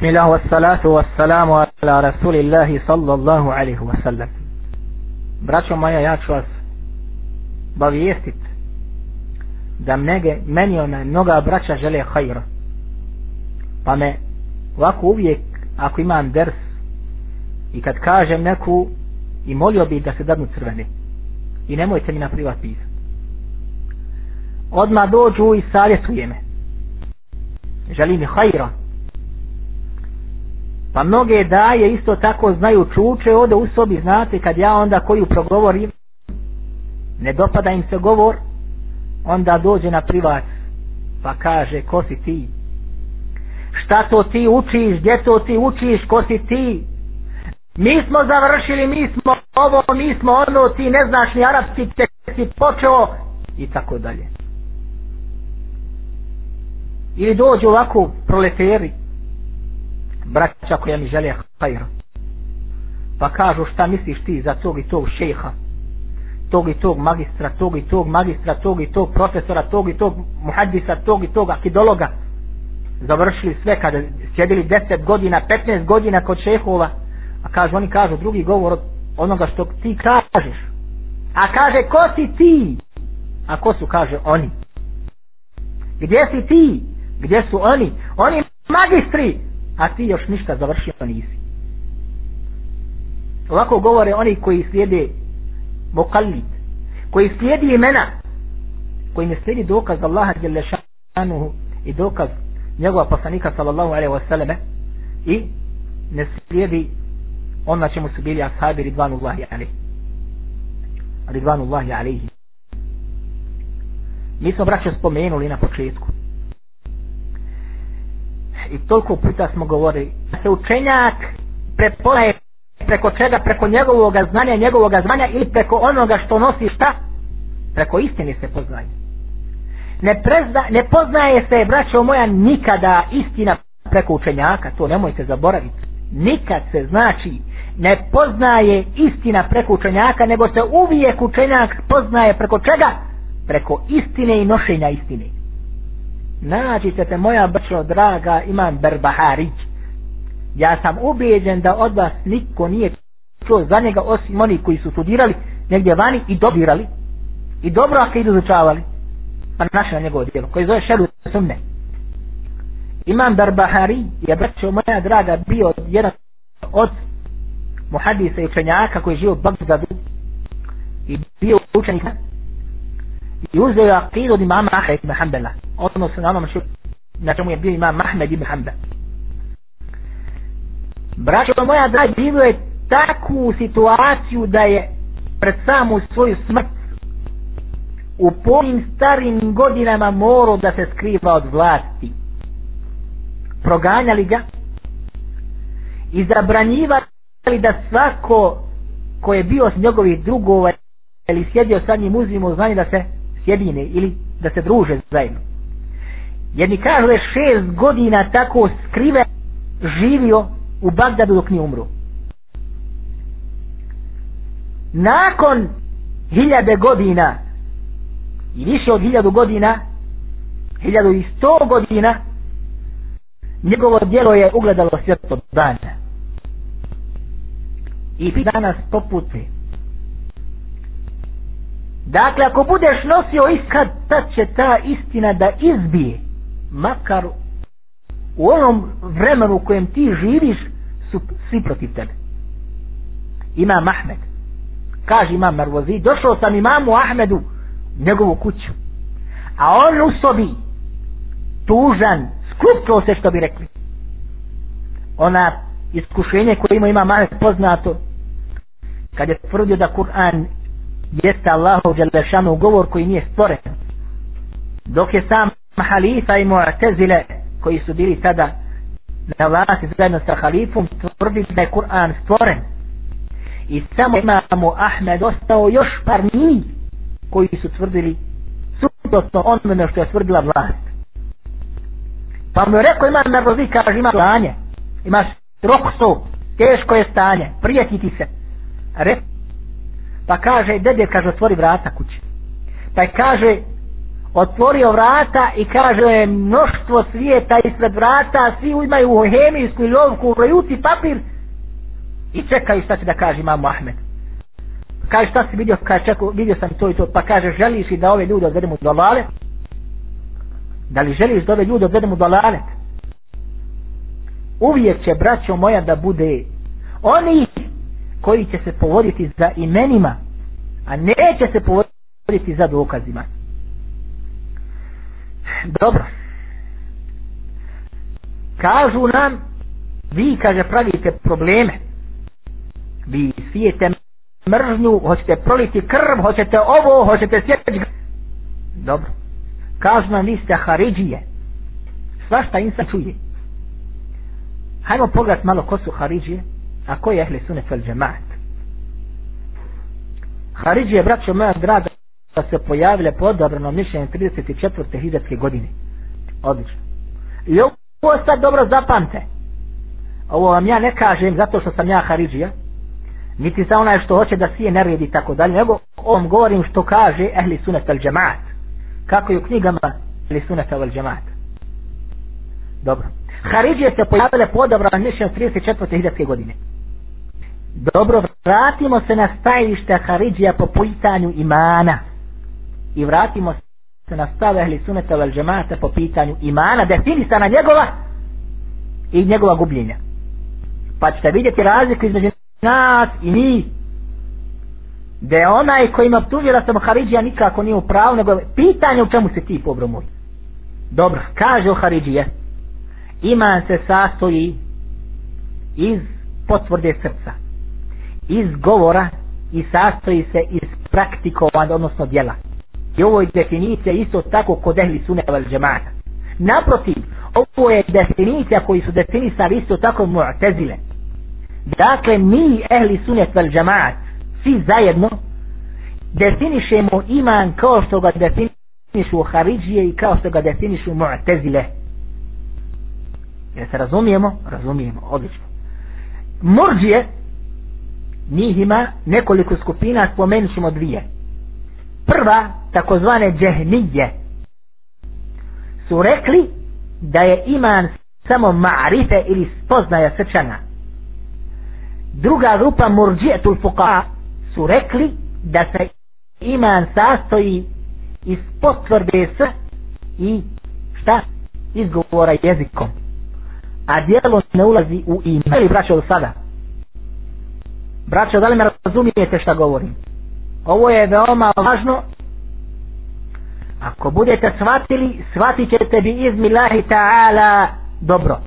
بسم الله والصلاة والسلام على رسول الله صلى الله عليه وسلم braćo moja ja ću vas bavijestit da mnoge, meni ona mnoga braća žele hajra pa me ovako uvijek ako imam ders i kad kažem neku i molio bih da se dadnu crveni i nemojte mi na privat pisati odmah dođu i savjetuje me želi mi hajra pa mnoge daje isto tako znaju čuče ode u sobi znate kad ja onda koju progovorim ne dopada im se govor onda dođe na privat pa kaže ko si ti? Šta to ti učiš? Gdje to ti učiš? Ko si ti? Mi smo završili mi smo ovo mi smo ono ti ne znaš ni arapski te si počeo i tako dalje. Ili dođu ovako proleteri braća koja mi žele hajra pa kažu šta misliš ti za tog i tog šeha? Tog i tog magistra tog i tog magistra tog i tog profesora tog i tog muhadisa tog i tog akidologa? Završili sve kada sjedili 10 godina 15 godina kod šehova. A kažu oni kažu drugi govor od onoga što ti kažeš. A kaže ko si ti? A ko su kaže oni. Gdje si ti? Gdje su oni? Oni magistri a ti još ništa završio nisi. Ovako govore oni koji slijede mokallid koji slijedi imena koji ne slijedi dokaz Allaha Đelešanuhu i dokaz njegova poslanika sallallahu alaihi wasallame i ne slijedi on na čemu su bili ashabi ridvanullahi alaihi. Ridvanullahi alaihi. Mi smo braće spomenuli na početku i toliko puta smo govorili da se učenjak prepoznaje preko čega, preko njegovog znanja, njegovog znanja ili preko onoga što nosi šta? Preko istine se poznaje. Ne, prezna, ne poznaje se, braćo moja, nikada istina preko učenjaka, to nemojte zaboraviti. Nikad se znači ne poznaje istina preko učenjaka, nego se uvijek učenjak poznaje preko čega? Preko istine i nošenja istine nađite te moja brčo draga imam Berbaharić. Ja sam ubijeđen da od vas niko nije čuo za njega osim oni koji su studirali negdje vani i dobirali i dobro ako idu izučavali. Pa našli na njegovo djelo koji zove šeru sumne imam Berbahari je brčo moja draga bio jedan od muhadisa i učenjaka koji je žio u Bagdadu i bio učenik i uzeo je akidu od imama Ahmed ibn Hanbala odnosno na onom na čemu je bio imam Ahmed ibn Hanbal. braćo moja dragi bilo je takvu situaciju da je pred samu svoju smrt u polim starim godinama morao da se skriva od vlasti proganjali ga i zabranjivali da svako ko je bio s njegovih drugova ili sjedio sa njim uzimo znanje da se sjedine ili da se druže zajedno. Jedni kažu da je šest godina tako skrive živio u Bagdadu dok nije umro. Nakon hiljade godina i više od hiljadu godina hiljadu i sto godina njegovo djelo je ugledalo svjetlo dana. I danas poput Dakle, ako budeš nosio iskad, tad će ta istina da izbije. Makar u onom vremenu u kojem ti živiš, su svi protiv tebe. Imam Ahmed. Kaže imam Marvozi, došao sam imamu Ahmedu, njegovu kuću. A on u sobi, tužan, skupčao se što bi rekli. Ona iskušenje koje ima ima Ahmed poznato, kad je tvrdio da Kur'an jeste Allahu Đelešanu govor koji nije stvoren. Dok je sam halifa i mu'tezile koji su bili tada na vlasti zajedno sa halifom tvrdi da je Kur'an stvoren. I samo imamo Ahmed ostao još par njih koji su tvrdili suprotno onome što je tvrdila vlast. Pa mu je rekao ima nervozi kaže ima stanje imaš rokso teško je stanje prijeti ti se. Rekao Pa kaže, dede, kaže, otvori vrata kuće. Pa kaže, otvorio vrata i kaže mnoštvo svijeta ispred vrata svi imaju hemijsku lovku rojuci papir i čekaju šta će da kaže imam Ahmed. Kaže šta si vidio? Kaže čekao, vidio sam to i to. Pa kaže želiš i da ove ljude odvedemo do lale da li želiš da ove ljude odvedemo do lale uvijek će braćo moja da bude oni koji će se povoditi za imenima a neće se povoditi za dokazima. Dobro. Kažu nam vi kaže pravite probleme. Vi svijete mržnju hoćete proliti krv hoćete ovo hoćete sjeći dobro. Kažu nam vi ste haridžije. Svašta insa čuje. Hajmo pogledat malo ko su haridžije a ko je ehli sunet vel džemaat haridžije braćo moja draga da se pojavile po odabranom mišljenju 34. hidatske godine. Odlično. I ovo sad dobro zapamte. Ovo vam ja ne kažem zato što sam ja Haridžija, niti za onaj što hoće da sije neredi i tako dalje, nego ovom govorim što kaže Ehli Sunet al Džemaat. Kako je u knjigama Ehli Sunet al Džemaat. Dobro. Haridžije se pojavile po odabranom mišljenju 34. hidatske godine. Dobro, vratimo se na stajište Haridžija po pitanju imana. I vratimo se na stave Ahli suneta vel džemata po pitanju imana definisana njegova i njegova gubljenja. Pa ćete vidjeti razliku između nas i mi da je onaj koji ima da sam Haridžija nikako nije u pravu nego pitanje u čemu se ti pobromuj dobro, kaže o Haridžije iman se sastoji iz potvrde srca iz govora i sastoji se iz praktikovanja odnosno djela I ovo je definicija isto tako kod ehli sunne val džemata. Naprotiv, ovo je definicija koji su definisali isto tako mu'tezile. Dakle, mi ehli sunne val džemat, svi zajedno, definišemo iman kao što ga definišu Haridžije i kao što ga definišu mu'tezile. Jer se razumijemo? Razumijemo, odlično. Murđije, njih ima nekoliko skupina, spomenut ćemo dvije. Prva takozvane džehnije su rekli da je iman samo ma'rife ili spoznaja srčana. Druga grupa murđijetul fuqa su rekli da se iman sastoji iz potvrde s i šta? Izgovora jezikom. A dijelo ne ulazi u iman. Ili braćo do sada braćo da li me razumijete šta govorim? Ovo je veoma važno. Ako budete shvatili shvatit ćete bi izmilahi ta'ala dobro.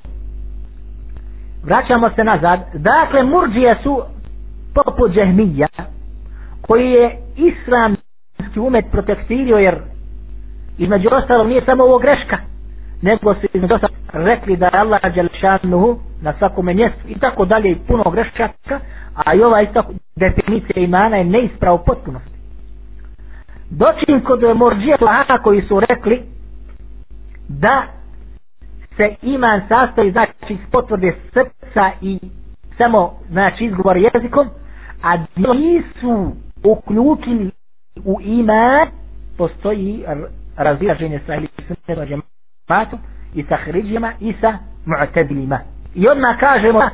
Vraćamo se nazad. Dakle murđije su poput džehmija koji je islamski umet protektirio jer između ostalog nije samo ovo greška nego su između rekli da je Allah Đelšanuhu na svakome mjestu i tako dalje i puno grešaka a i ova isto definicija imana je neispravo potpunosti. Dočin kod morđija Lahana koji su rekli da se iman sastoji znači iz potvrde srca i samo znači izgovor jezikom, a nisu uključili u iman, postoji razilaženje sa ili matom i sa hriđima i sa mu'tedilima. I odmah kažemo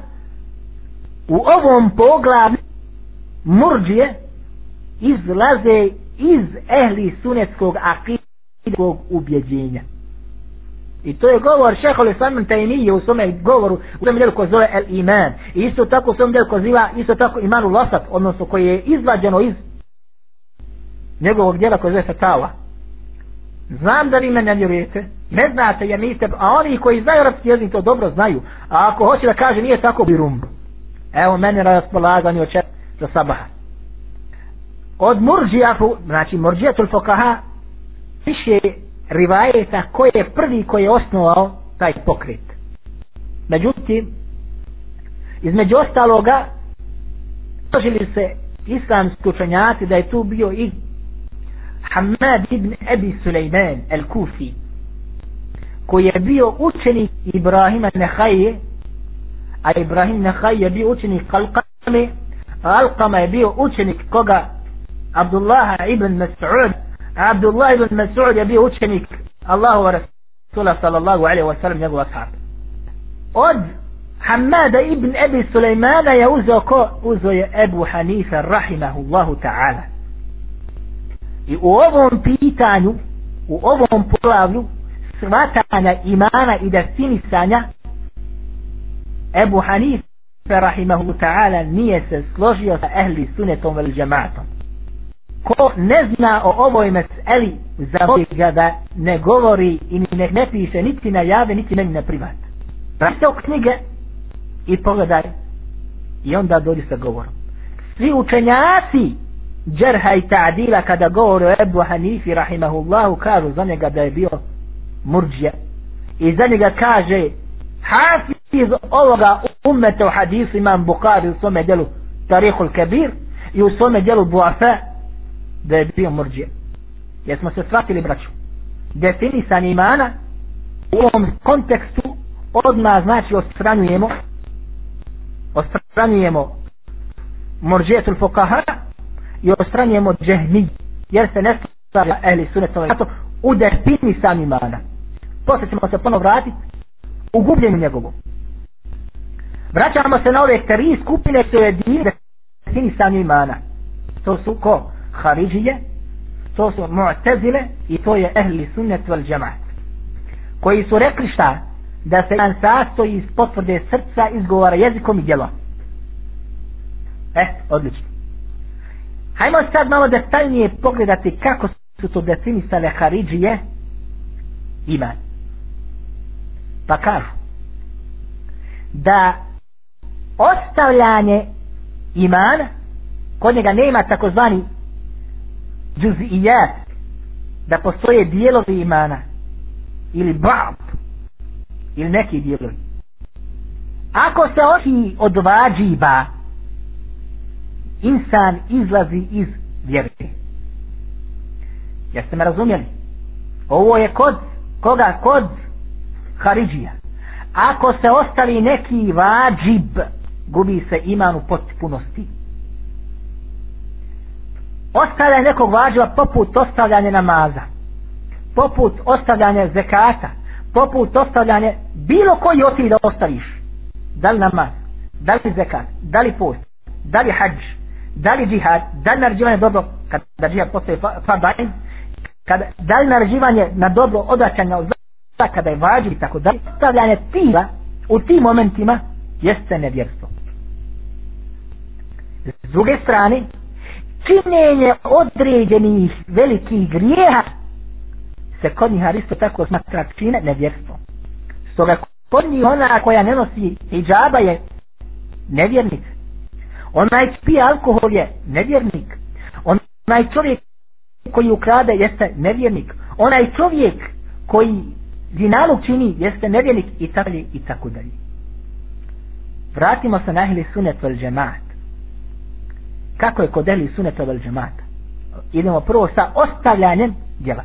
u ovom poglavlju murđije izlaze iz ehli sunetskog akidskog ubjeđenja. I to je govor šehol Islam Tajnije u svome govoru, u svome djelu ko zove El Iman. I isto tako u svome djelu ko ziva, isto tako Imanu Lasat, odnosno koji je izvađeno iz njegovog djela koje zove Fatawa. Znam da vi me ne vjerujete, ne znate jer niste, a oni koji znaju arapski jezik to dobro znaju. A ako hoće da kaže nije tako bi rumbu. Evo mene na raspolaganju oče za sabaha. Od murđija, znači murđijatul fokaha, piše rivajeta ko je prvi koji je osnovao taj pokret. Međutim, između ostaloga, složili se islamski učenjaci da je tu bio i Hamad ibn Abi Sulejman al-Kufi koji je bio učenik Ibrahima Nehaje, a Ibrahim Nehaj je bio učenik Kalkame, a Alkama je bio učenik koga Abdullaha ibn Mas'ud, a Abdullah ibn Mas'ud je bio učenik Allahu wa Rasula sallallahu alaihi wa sallam njegov ashab. Od Hamada ibn Abi Sulejmana je uzeo ko? Uzeo je Ebu Hanife rahimahullahu ta'ala. I u ovom pitanju, u ovom poglavlju, svatanja imana i definisanja, Ebu Hanife rahimahu ta'ala nije se složio sa ehli sunetom vel džematom. Ko ne zna o ovoj meseli, zavoli ga da ne govori i ne, ne piše niti na jave, niti meni na privat. Vrati u knjige i pogledaj i onda dođi sa govorom. Svi učenjaci džerha i ta'dila kada govore o Ebu Hanifi rahimahullahu kažu za njega da je bio murđija. I za njega kaže hafiz ovoga ummeta u hadisu imam Bukhari u svome djelu Tarihul Kabir i u svome djelu Buafa da je bio murđija. Jesmo se shvatili braću? Definisan imana u ovom kontekstu odmah znači ostranjujemo ostranjujemo murđijetul fukaha i ostranjem od džehmi, jer se ne stavlja ehli sunetove u definisan imana. Posle ćemo se ponovo vratiti u gubljenju njegovom. Vraćamo se na ove tri skupine koje je dio definisan imana. To su ko? Haridžije to su Mu'tezile i to je ehli sunnet vel džemaat koji su rekli šta? Da se jedan sastoji iz potvrde srca izgovara jezikom i djelom. Eh, odlično hajmo sad malo detaljnije pogledati kako su to definisale Haridžije iman pa kažu da ostavljanje imana kod njega nema takozvani džuzijat da postoje dijelovi imana ili bab ili neki dijelovi. Ako se oči od vađiba insan izlazi iz vjere. Jeste me razumjeli? Ovo je kod koga? Kod Haridžija. Ako se ostavi neki vađib gubi se iman u potpunosti. Ostavljanje nekog vađiva poput ostavljanje namaza poput ostavljanje zekata poput ostavljanje bilo koji oti da ostaviš. Da li namaz da li zekat, da li post da li hađ, da li džihad da li naređivanje dobro kada džihad postoje fardajn kada, da li naređivanje na dobro odraćanja od kada je vađi i tako da stavljanje tila u tim momentima jeste nevjerstvo s druge strane činjenje određenih velikih grijeha se kod njih isto tako smatra čine nevjerstvo. Stoga kod njih ona koja ne nosi hijjaba je nevjernik. Onaj pije alkohol je nevjernik. Onaj čovjek koji ukrade jeste nevjernik. Onaj čovjek koji dinalog čini jeste nevjernik i tako dalje i tako dalje. Vratimo se na ahli sunet vel džemaat kako je kod ehli sunet vel džemata idemo prvo sa ostavljanjem djela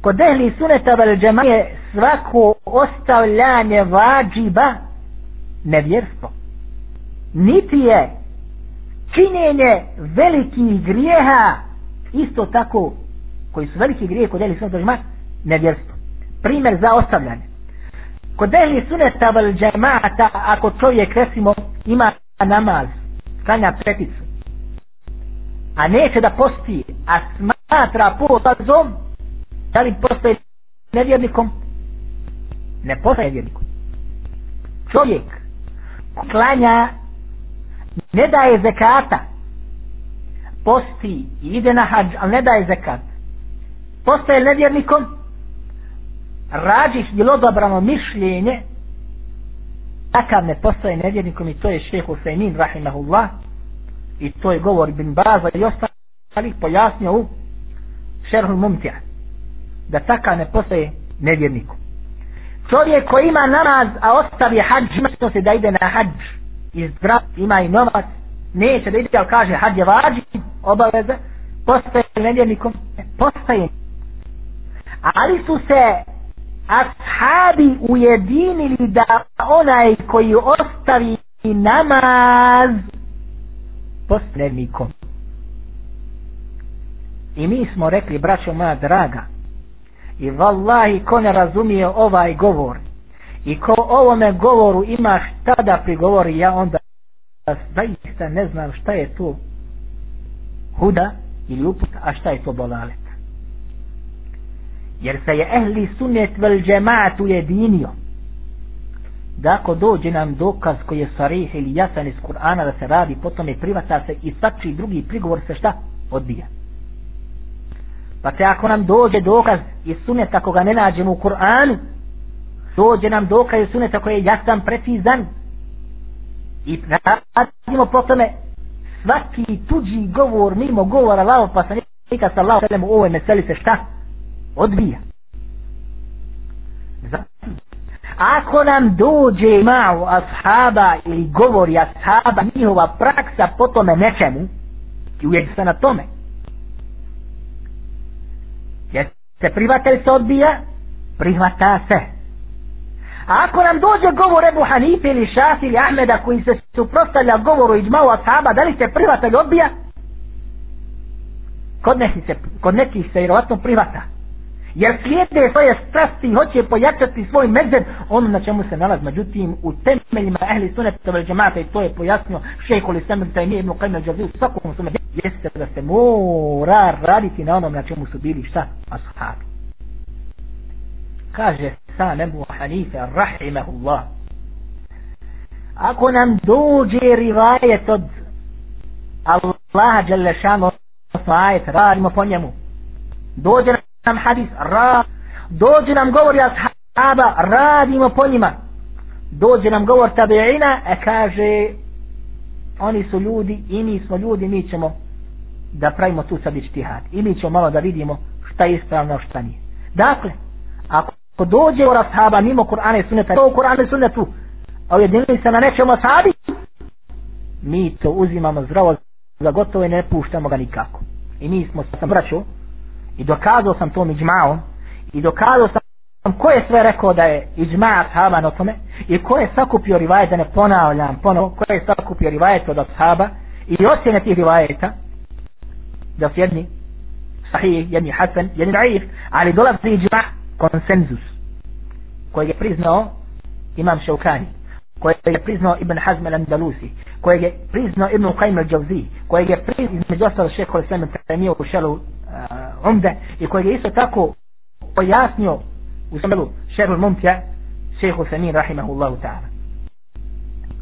kod ehli suneta vel džemata je svako ostavljanje vađiba nevjerstvo niti je činjenje velikih grijeha isto tako koji su veliki grije kod ehli suneta džemata nevjerstvo primjer za ostavljanje kod ehli suneta vel džemata ako čovjek resimo ima namaz klanja peticu a neće da posti, a smatra potazom, da li postaje nevjernikom? Ne postaje nevjernikom. Čovjek klanja, ne daje zekata, posti i ide na hađ, ali ne daje zekat. Postaje nevjernikom, rađih ili odobrano mišljenje, takav ne postaje nevjernikom i to je šehu Sejmin, rahimahullah, i to je govor bin Baza i ostalih pojasnio u šerhu mumtija da takav ne postaje nevjernikom. Čovjek koji ima namaz a ostavi hađ ima što se da ide na hađ i zdrav ima i novac neće da ide ali kaže hađ je vađi obaveza postaje nevjernikom e, postaje ali su se ashabi ujedinili da onaj koji ostavi namaz posrednikom. I mi smo rekli, braćo moja draga, i vallahi ko ne razumije ovaj govor, i ko ovome govoru ima šta da prigovori, ja onda zaista ne znam šta je to huda ili uput, a šta je to bolalet. Jer se je ehli sunnet vel džemaat ujedinio. Da ako dođe nam dokaz koji je sarih ili jasan iz Kur'ana da se radi, potom je privata se i svači drugi prigovor se šta? Odbija. Pa te ako nam dođe dokaz iz suneta koga ne nađemo u Kur'anu, dođe nam dokaz suneta koji je jasan, precizan, i radimo po tome svaki tuđi govor mimo govora lao pa sa nika sa lao u ovoj meseli se šta? Odbija. Ako nam dođe malo ashaba ili govori ashaba njihova praksa po tome nečemu i uvijek se na tome jer se privatelj se odbija prihvata se A ako nam dođe govor Ebu Hanife ili Šafi ili Ahmeda koji se suprostavlja govoru i džmao ashaba, da li se privata ili odbija? Kod nekih se, kod nekih se vjerovatno privata. Jer slijede svoje strasti i hoće pojačati svoj medzeb, ono na čemu se nalazi. Međutim, u temeljima ehli suneta vel džemata i to je pojasnio šejhul islam taj nije ibn Qayyim al-Jawziyya u svakom sume, jeste da se mora raditi na onom na čemu su bili šta? Ashabi. Kaže sam Ebu Hanife rahimahullah. Ako nam dođe rivajet od Allaha Đalešanu, ajet radimo po njemu. Dođe nam hadis ra dođe nam govori ashaba radimo po njima. Dođe nam govor tabi'ina e kaže oni su ljudi i mi smo ljudi mi ćemo da pravimo tu sad ištihad. I mi ćemo malo da vidimo šta je ispravno šta nije. Dakle ako ko dođe u rashaba mimo Kur'ana i sunneta, to u Kur'ana i sunnetu, a ujedinili se na nečemu ashabi, mi to uzimamo zdravo za gotovo i ne puštamo ga nikako. I mi smo sam braću i dokazao sam to iđmao i dokazao sam ko je sve rekao da je iđma ashaba na tome i ko je sakupio rivajet, da ne ponavljam ponovo, ko je sakupio rivajet od ashaba i ocjene tih rivajeta da su jedni sahih, jedni hasan, jedni daif, ali dolazi iđma konsenzus kojeg je priznao Imam Šaukani kojeg je priznao Ibn Hazm al-Andalusi kojeg je priznao Ibn Qaym al-Jawzi kojeg je priznao između ostalo šeho Islam al-Tamiju u šelu uh, eh, Umde i kojeg je isto tako pojasnio u šelu šeho al-Mumtja šeho Samin rahimahullahu ta'ala.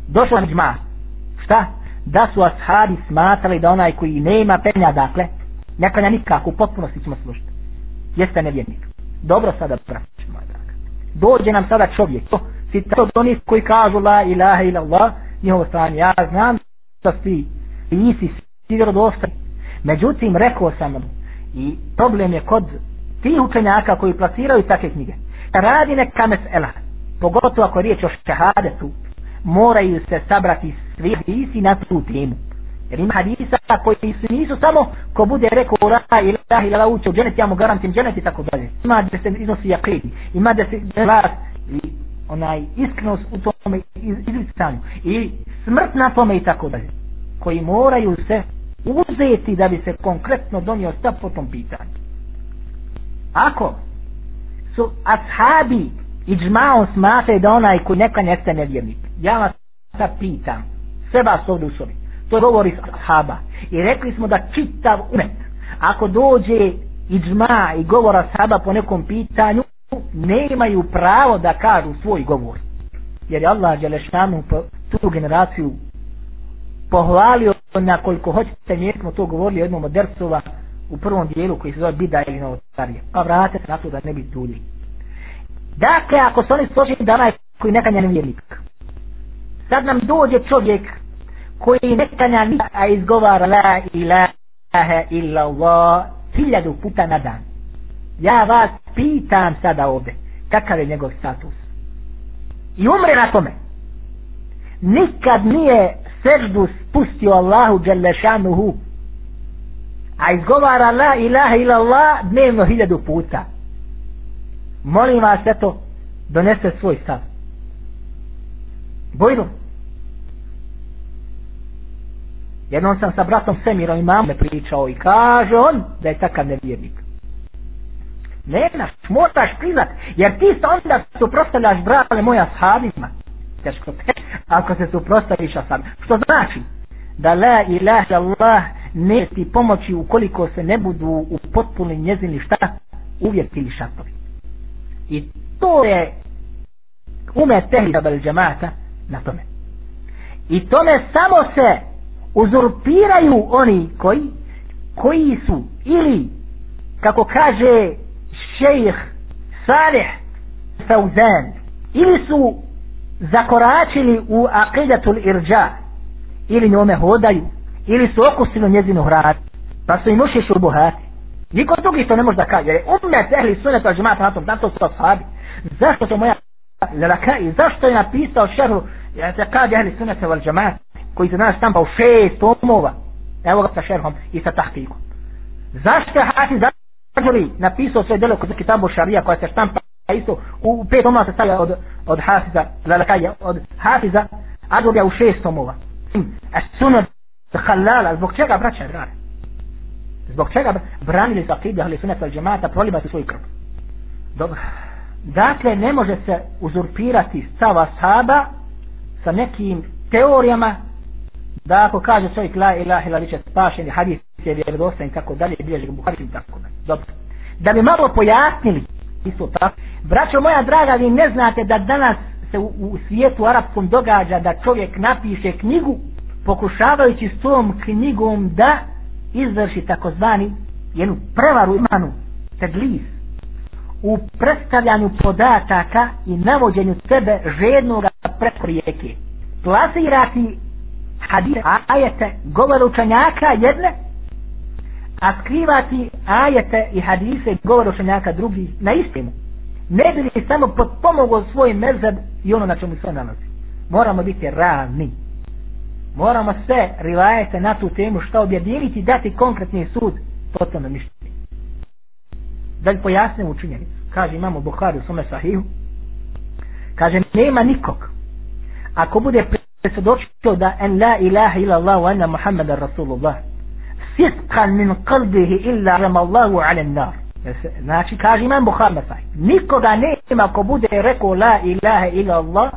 Došla međma, šta? da su ashabi smatrali da onaj koji nema penja dakle ne penja nikako u potpunosti ćemo slušati. Jeste nevjernik. Dobro sada praćemo dođe nam sada čovjek. Si to od onih koji kažu la ilaha ila Allah njihovo stanje. Ja znam da si nisi sigurno dosta međutim rekao sam mu i problem je kod tih učenjaka koji plasiraju takve knjige. Radi neka mesela pogotovo ako riječ o šehadetu moraju se sabrati svi hadisi na tu temu jer ima hadisa koji su, nisu samo ko bude rekao la ilaha ila uče u dženet ja mu garantim dženet i tako dalje. Ima da se iznosi jakid ima da se glas i onaj iskrenost u tome izlicanju i smrt na tome i tako dalje koji moraju se uzeti da bi se konkretno donio stav po tom pitanju. Ako su ashabi i džmao smate da onaj koji neka neste nevjernik ja vas sad pitam sve vas ovdje u sobi to govori sahaba. I rekli smo da čitav umet ako dođe i džma i govora sahaba po nekom pitanju ne imaju pravo da kažu svoj govor. Jer je Allah Đelešanu tu generaciju pohvalio na koliko hoćete mi smo to govorili jednom od dercova u prvom dijelu koji se zove Bida ili Novotarije. Pa vratite na to da ne bi dulji. Dakle ako su oni složili da onaj koji neka nevjernik. sad nam dođe čovjek koji ne stanja ni a izgovara la ilaha illa Allah hiljadu puta na dan. Ja vas pitam sada ovde, kakav je njegov status? I umre na tome. Nikad nije seždu spustio Allahu Đelešanuhu, a izgovara la ilaha illa Allah dnevno hiljadu puta. Molim vas, eto, donese svoj stav. Bojno, Jednom sam sa bratom Semirom i mamom pričao i kaže on da je takav nevjernik. Ne naš, moraš priznat, jer ti se onda suprostavljaš brale moja sahabima. Teško te, ako se suprostaviš sam. Što znači? Da la ilaha Allah ne ti pomoći ukoliko se ne budu u potpuni njezini šta? uvjeti ili šatovi. I to je ume tehnika bel džemata na tome. I tome samo se uzurpiraju oni koji koji su ili kako kaže šejh Salih Fauzan ili su zakoračili u aqidatul irđa ili njome hodaju ili su okusili njezinu hranu pa su im uši šubuhati niko drugi to ne može da kaže jer je umet ehli suneta džemata na tom na to su ashabi zašto to moja lelakai zašto je napisao šerhu ja se kaže ehli suneta val džemata? Koji se danas stampa u šest tomova. Evo ga sa šerhom i sa tahkikom zašto je Hafiz Ađuri napisao svoje delo kod kitabu šarija koja se štampa isto u pet tomova se stavlja od, od Hafiza Lalakaja od Hafiza Ađurija u šest tomova. A sunod halala zbog čega braća drane zbog čega branili za akidu ahli sunata al džemata proliba su svoj krv? Dobro. Dakle ne može se uzurpirati stava saba sa nekim teorijama da ako kaže čovjek la ilaha ila biće spašen i hadis je vjerodostojan kako dalje bilježi ga Buhari i tako dalje. Dobro. Da bi malo pojasnili isto tako braćo moja draga vi ne znate da danas se u, u svijetu arapskom događa da čovjek napiše knjigu pokušavajući s tom knjigom da izvrši takozvani jednu prevaru imanu tedlis. U predstavljanju podataka i navođenju sebe žednog preko rijeke. Plasirati hadise, ajete, govor učenjaka jedne, a skrivati ajete i hadise govor učenjaka drugi na istinu. Ne bi li samo potpomogao svoj mezeb i ono na čemu se nalazi. Moramo biti ravni. Moramo sve rivajete na tu temu što objediniti dati konkretni sud po tome mišljenju. Da li pojasnimo učinjenicu? Kaže imamo Buhari u svome sahihu. Kaže nema nikog. Ako bude se došlo da en la ilaha ila Allah wa anna Muhammeda Rasulullah sitkan min qalbihi illa ramallahu ala nar znači kaže imam Bukhar Masaj nikoga nema ko bude rekao la ilaha ila Allah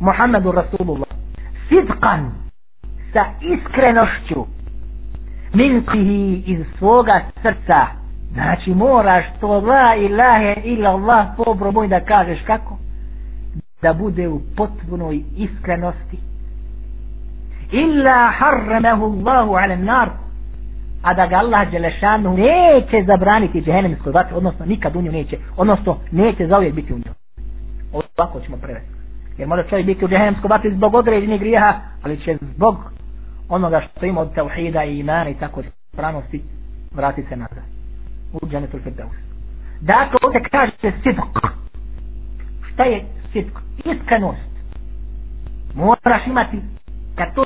Muhammedu Rasulullah. Sitkan sa iskrenošću min qihi iz svoga srca. Znači moraš to la ilaha ila Allah pobroboj da kažeš kako? Da bude u potpunoj iskrenosti. Illa harramahu Allahu ala nar a da ga Allah Đelešanu neće zabraniti džehennemskoj vatri odnosno nikad u nju neće odnosno neće zauvijek biti u nju ovako ćemo prevesti. Jer može čovjek biti u džehennemskoj vatri zbog određenih grijeha ali će zbog onoga što ima od tauhida i imana i tako spranosti vratiti se nazad. U dženetul firdaus dakle ovdje kaže sidq. Šta je sidq iskrenost. Moraš imati kad to,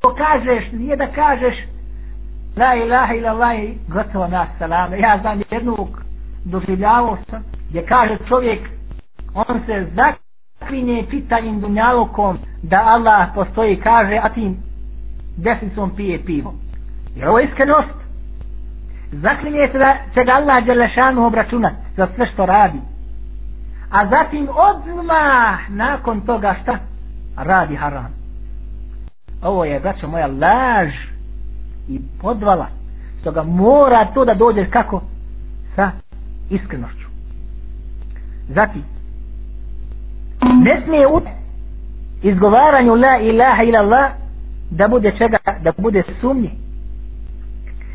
to kažeš nije da kažeš la ilaha ila Allah gotovo na salame. Ja znam jednog doživljavao sam gdje kaže čovjek on se zaklinje pitanjem dunjalukom da Allah postoji kaže a ti desnicom pije pivo. Jer ovo je iskrenost. Zaklinje se da će ga Allah Đelešanu obračunat za sve što radi a zatim odmah nakon toga šta? Radi haram. Ovo je braćo moja laž i podvala. Stoga mora to da dođe kako? Sa iskrenošću. Zatim ne smije u izgovaranju la ilaha ilallah da bude čega? Da bude sumnje.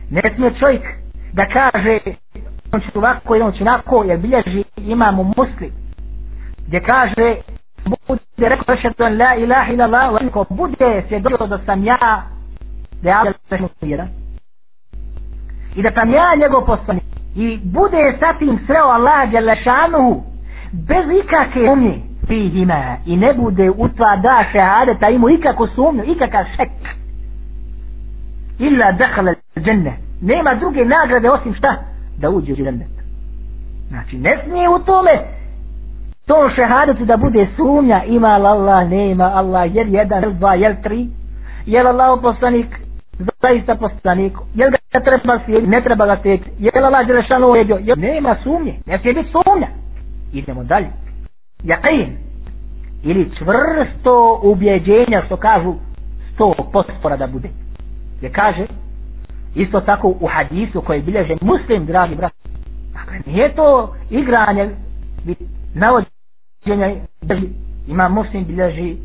Ne smije čovjek da kaže on će ovako i on će onako jer bilježi imamo muslim gdje kaže bude rekao šetu la ilaha ila Allah niko bude se dobro da sam ja da ja sam jedan i da sam ja njegov poslanik. I bude sa tim sreo Allah Đelešanu bez ikake umnje fihima. I ne bude utva da šehadeta imu ikako sumnju ikakav šek. Illa dakhala dženne nema druge nagrade osim šta? Da uđe u džennet. Znači ne smije u tome to šehadetu da bude sumnja ima Allah, ne ima Allah, jer jedan, jel dva, jel tri, jel Allah poslanik zaista poslanik, jel ga treba slijediti, ne treba ga slijediti, jel Allah Đelešanu uredio, jel nema sumnje, ne smije biti sumnja. Idemo dalje. Jaqin, ili čvrsto ubjeđenja, što kažu, sto pospora da bude. Je kaže, isto tako u hadisu koji bilježe muslim, dragi brat, dakle, nije to igranje, navođenja, ima muslim bilježi,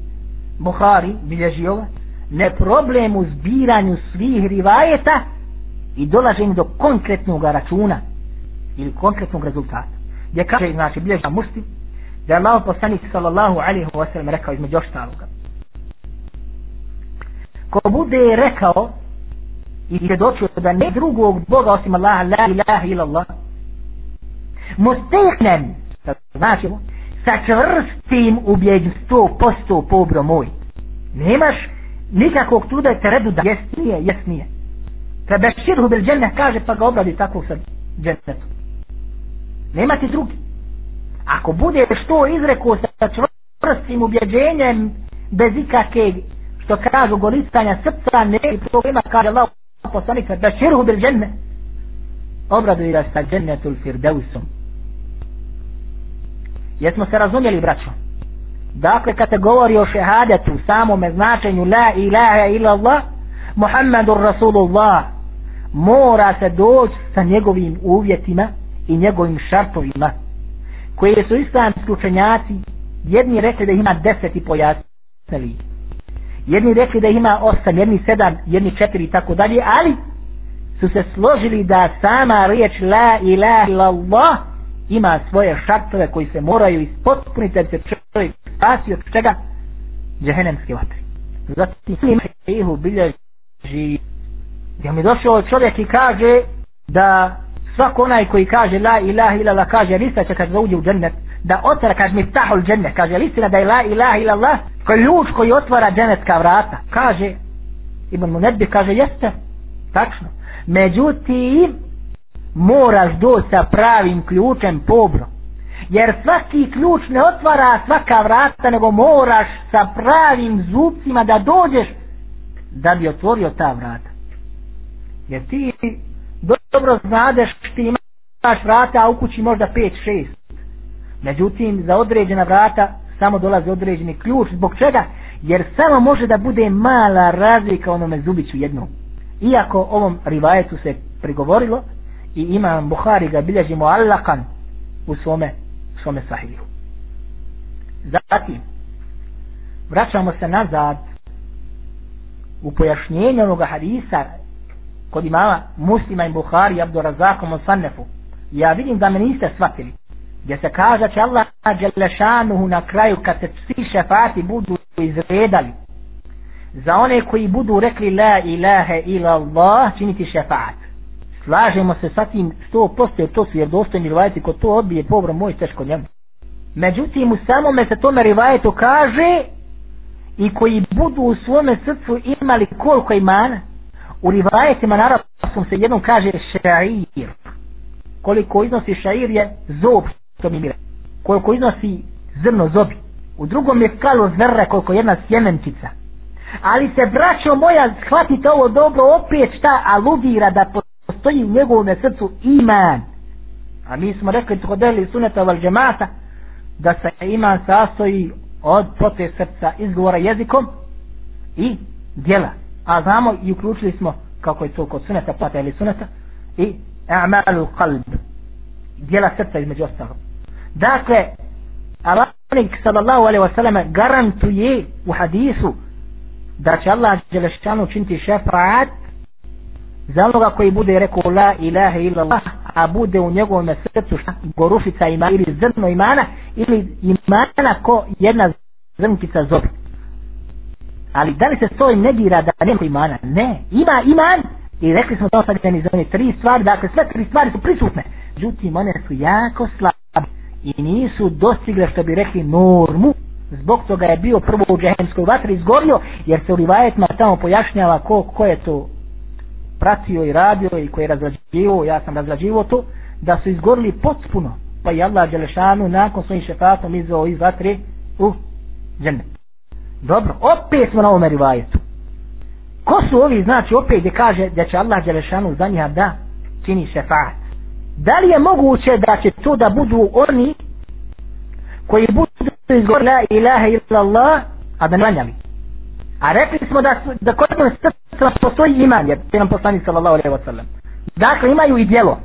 Buhari bilježi ovo, ne problem u zbiranju svih rivajeta i dolaženju do konkretnog računa ili konkretnog rezultata. Gdje kaže, znači, bilježi muslim, da je Allah poslanik sallallahu alaihi wa sallam rekao između ostaloga. Ko bude rekao i je da ne drugog Boga osim Allaha, la ilaha ila Allah, musteknem, znači, sa čvrstim ubjeđim sto posto pobro moj. Nemaš nikakvog truda te redu da jes nije, jes nije. Treba bil džene kaže pa ga obradi tako sa dženetom. Nema ti drugi. Ako bude što izreko sa čvrstim ubjeđenjem bez ikakve što kažu golistanja srca ne i problema kaže Allah poslanik da širhu bil džene obradu ga sa dženetul firdeusom. Jesmo se razumjeli braćo? Dakle, kada govori o šehadetu, samome značenju la ilaha ila Allah, Muhammedur Rasulullah, mora se doći sa njegovim uvjetima i njegovim šartovima, koje su islamski učenjaci, jedni rekli da ima deset i pojasnili. Jedni rekli da ima osam, jedni sedam, jedni četiri i tako dalje, ali su se složili da sama riječ la ilaha ila Allah ima svoje šartove koji se moraju ispotpuniti da se čovjek spasi od čega? Džehennemske vatre. Zatim ima ihu bilježi. Gdje mi došao čovjek i kaže da svako onaj koji kaže la ilaha ila kaže lista će kad uđe u džennet? Da otvara kaže mi tahul džennet kaže listina da je la ilaha ila Allah ključ koji otvara džennetka vrata? Kaže Ibn Munedbi kaže jeste tačno. Međutim moraš doći sa pravim ključem pobro. Jer svaki ključ ne otvara svaka vrata, nego moraš sa pravim zubcima da dođeš da bi otvorio ta vrata. Jer ti dobro znadeš ti imaš vrata, a u kući možda 5-6. Međutim, za određena vrata samo dolazi određeni ključ. Zbog čega? Jer samo može da bude mala razlika onome zubiću jednom. Iako ovom rivajetu se prigovorilo, i imam Buhari ga bilježi muallakan u svome, svome sahiju. Zatim, vraćamo se nazad u pojašnjenju onoga hadisa kod imama muslima i Buhari i Abdurazakom u Ja vidim da me niste shvatili. Gdje se kaže će Allah Đelešanuhu na kraju kad se svi šefati budu izredali za one koji budu rekli la ilaha ila Allah činiti šefat slažemo se sa tim sto postoje to su jer dostojni rivajeti ko to odbije povro moj teško njemu. Međutim u samome se tome rivajetu kaže i koji budu u svome srcu imali koliko imana. U rivajetima naravno se jednom kaže šair koliko iznosi šair je zob što mi mire. Koliko iznosi zrno zobi. U drugom je skalo zrra koliko jedna sjemenčica. Ali se braćo moja shvatite ovo dobro opet šta aludira da postoji u njegovom srcu iman. A mi smo rekli tkodeli suneta val džemata da se iman sastoji od pote srca izgovora jezikom i djela. A znamo i uključili smo kako je to kod suneta plata ili suneta i a'malu qalb djela srca između ostalog. Dakle, Alanik sallallahu alaihi wasallam garantuje u hadisu da će Allah Đelešanu činiti šefaat za onoga koji bude rekao la ilaha illa Allah a bude u njegovom srcu šta? Gorušica ima ili zrno imana ili imana ko jedna zrnkica zobi. Ali da li se to negira da nema imana? Ne, ima iman. I rekli smo to sad iz one tri stvari dakle sve tri stvari su prisutne. Međutim one su jako slabe i nisu dostigle što bi rekli normu. Zbog toga je bio prvo u džehemskoj vatri izgorio jer se u rivajetima tamo pojašnjava ko, ko je to pratio i radio i koji je razrađivo, ja sam razrađivo to, da su izgorili potpuno, pa i Allah Đelešanu nakon svojim šefatom izveo iz vatre u džene. Dobro, opet smo na ovome rivajetu. ko su ovi znači opet gdje kaže da će Allah Đelešanu za njih da čini šefat? da li je moguće da će to da budu oni koji budu izgorili la ilaha illallah a da nanjali a rekli smo da, da kod nam srca postoji iman jer te nam poslani sallallahu alaihi wa sallam. Dakle imaju i djelo.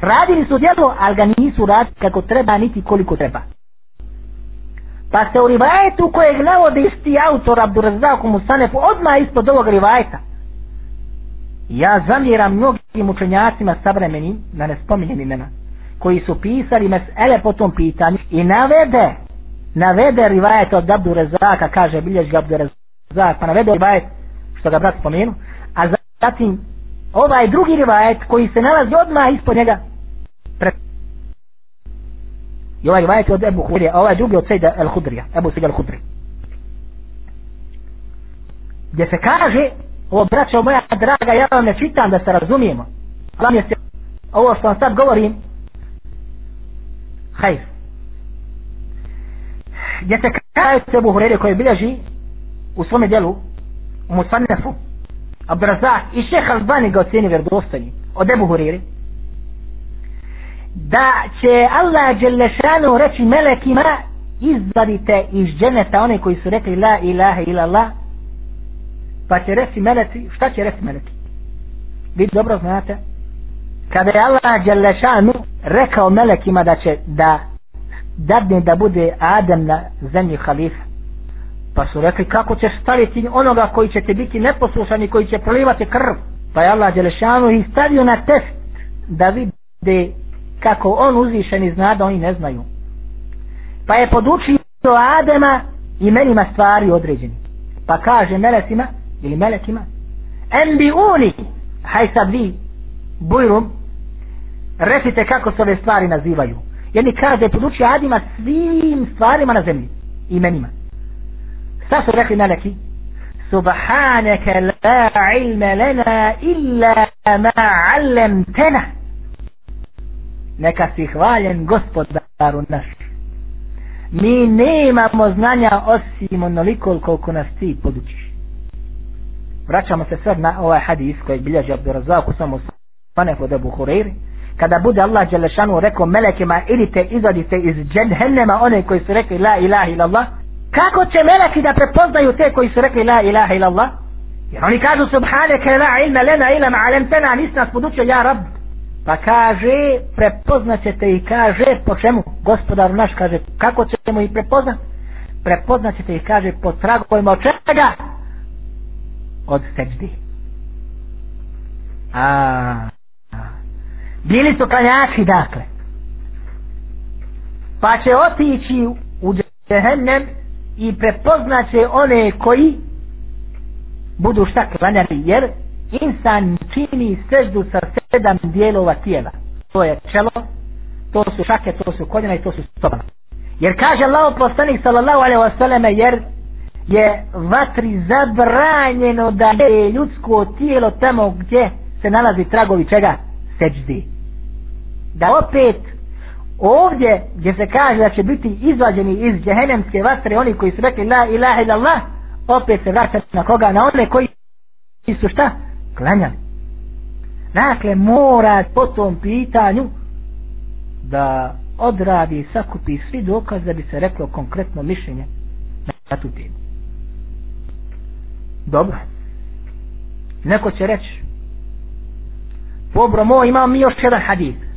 Radili su djelo ali ga nisu radili kako treba niti koliko treba. Pa se u rivajetu kojeg navode isti autor Abdurazzaku Musanefu odmah ispod ovog rivajeta. Ja zamjeram mnogim učenjacima savremenim, da ne spominjem imena, koji su pisali mesele po tom pitanju i navede, navede rivajet od Abdurazaka, kaže bilješ ga za pa navede rivajet, što ga brat spomenu, a zatim ovaj drugi rivajet koji se nalazi odmah ispod njega, pre... I ovaj rivajet od Ebu Hurija, a ovaj drugi od Sejda El Hudrija, Ebu Sejda El Hudri. Gdje se kaže, ovo braćo moja draga, ja vam ne čitam da se razumijemo. Allah je se, ovo što vam sad govorim, hajr. Gdje se kaže Ebu Hurija koji bilježi u svome djelu u Musannefu, Abdurazak i šeh Albani ga ocjeni vjerodostojni od Ebu Huriri da će Allah Đelešanu reći melekima izvadite iz dženeta one koji su rekli la ilaha ilallah pa će reći meleci šta će reći meleci vi dobro znate kada je Allah Đelešanu rekao melekima da će da dadne da bude Adem na zemlji halifa pa su rekli kako ćeš staviti onoga koji će te biti neposlušan i koji će prolivati krv pa je Allah Đelešanu ih stavio na test da vide kako on uzvišeni zna da oni ne znaju. Pa je podučio Adema imenima stvari određeni. Pa kaže melecima ili melekima Enbi uni haj sad vi bujrum recite kako se ove stvari nazivaju. Jedni kaže podučio Adima svim stvarima na zemlji imenima. Šta su rekli meleki? Subhaneke la ilme lena illa ma allemtena neka si hvaljen gospodaru naš. Mi nemamo znanja osim onoliko koliko nas ti podučiš. Vraćamo se sad na ovaj hadis koji bilježi Abdurazak samo spane kod Abu Hureyri kada bude Allah Đelešanu rekao melekima idite izadite iz džennema one koji su rekli la ilaha illallah kako će meleki da prepoznaju te koji su rekli la ilaha illallah jer oni kažu subhaneke la ilma lena ila ma alemtena nis nas podučio ja rab Pa kaže, prepoznaćete i kaže, po čemu? Gospodar naš kaže, kako ćemo ih prepoznat? Prepoznaćete i kaže, po tragovima od čega? Od seđdi. A, a. Bili su klanjači, dakle. Pa će otići u džehennem i prepoznaće one koji budu šta klanjali, jer insan čini seždu sa sedam dijelova tijela. To je čelo, to su šake, to su koljena i to su stopana. Jer kaže Allah poslanik sallallahu alaihi wasallam jer je vatri zabranjeno da je ljudsko tijelo tamo gdje se nalazi tragovi čega? Seđdi. Da opet ovdje gdje se kaže da će biti izvađeni iz džehennemske vatre oni koji su rekli la ilaha illallah opet se vraća na koga? Na one koji su šta? klanjali. Dakle, mora po tom pitanju da odradi i sakupi svi dokaz da bi se reklo konkretno mišljenje na tu temu. Dobro. Neko će reći Pobro moj, imam mi još jedan hadith.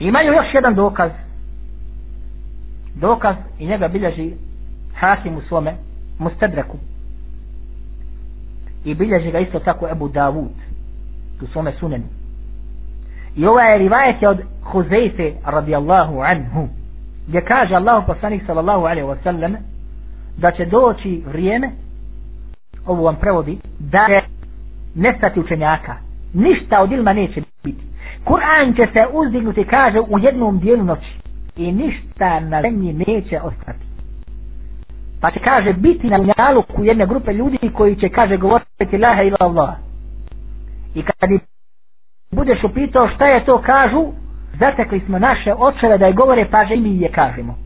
Imaju još jedan dokaz. Dokaz i njega bilježi Hakim u svome Mustedreku i bilježi ga isto tako Ebu Davud u svome sunenu. I ova je rivajet od Huzeyfe radijallahu anhu gdje kaže Allahu poslanik sallallahu alaihi wa sallam da će doći vrijeme ovo vam prevodi da će nestati učenjaka. Ništa od ilma neće biti. Kur'an će se uzdignuti kaže u jednom dijelu noći i ništa na zemlji neće ostati Pa će kaže biti na unjaluku jedne grupe ljudi koji će kaže govoriti laha ila Allah. I kad budeš upitao šta je to kažu, zatekli smo naše očeve da je govore pa že mi je kažemo.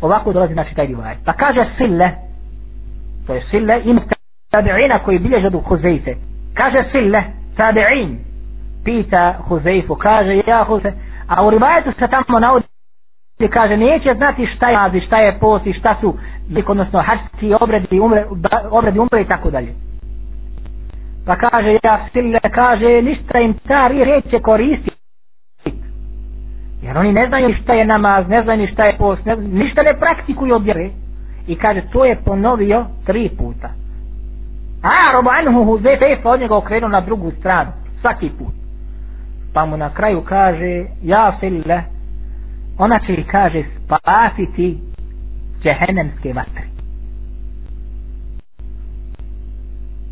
Ovako dolazi znači taj rivajet. Pa kaže sille, to je sille ima tabi'ina koji bilježe do Huzeife kaže sille tabi'in. Pita Huzeifu kaže ja Huze a u rivajetu se tamo navodi kaže neće znati šta je nazi, šta je post i šta su odnosno hačci, obredi umre, obredi umre i tako dalje. Pa kaže ja sile kaže ništa im ta riječ će koristiti. Jer oni ne znaju šta je namaz ne znaju šta je post ne, ništa ne praktikuju od vjere. I kaže to je ponovio tri puta a robo anhu huzefe od njega okrenuo na drugu stranu svaki put. Pa mu na kraju kaže ja fille ona će kaže spasiti džehennemske vatre.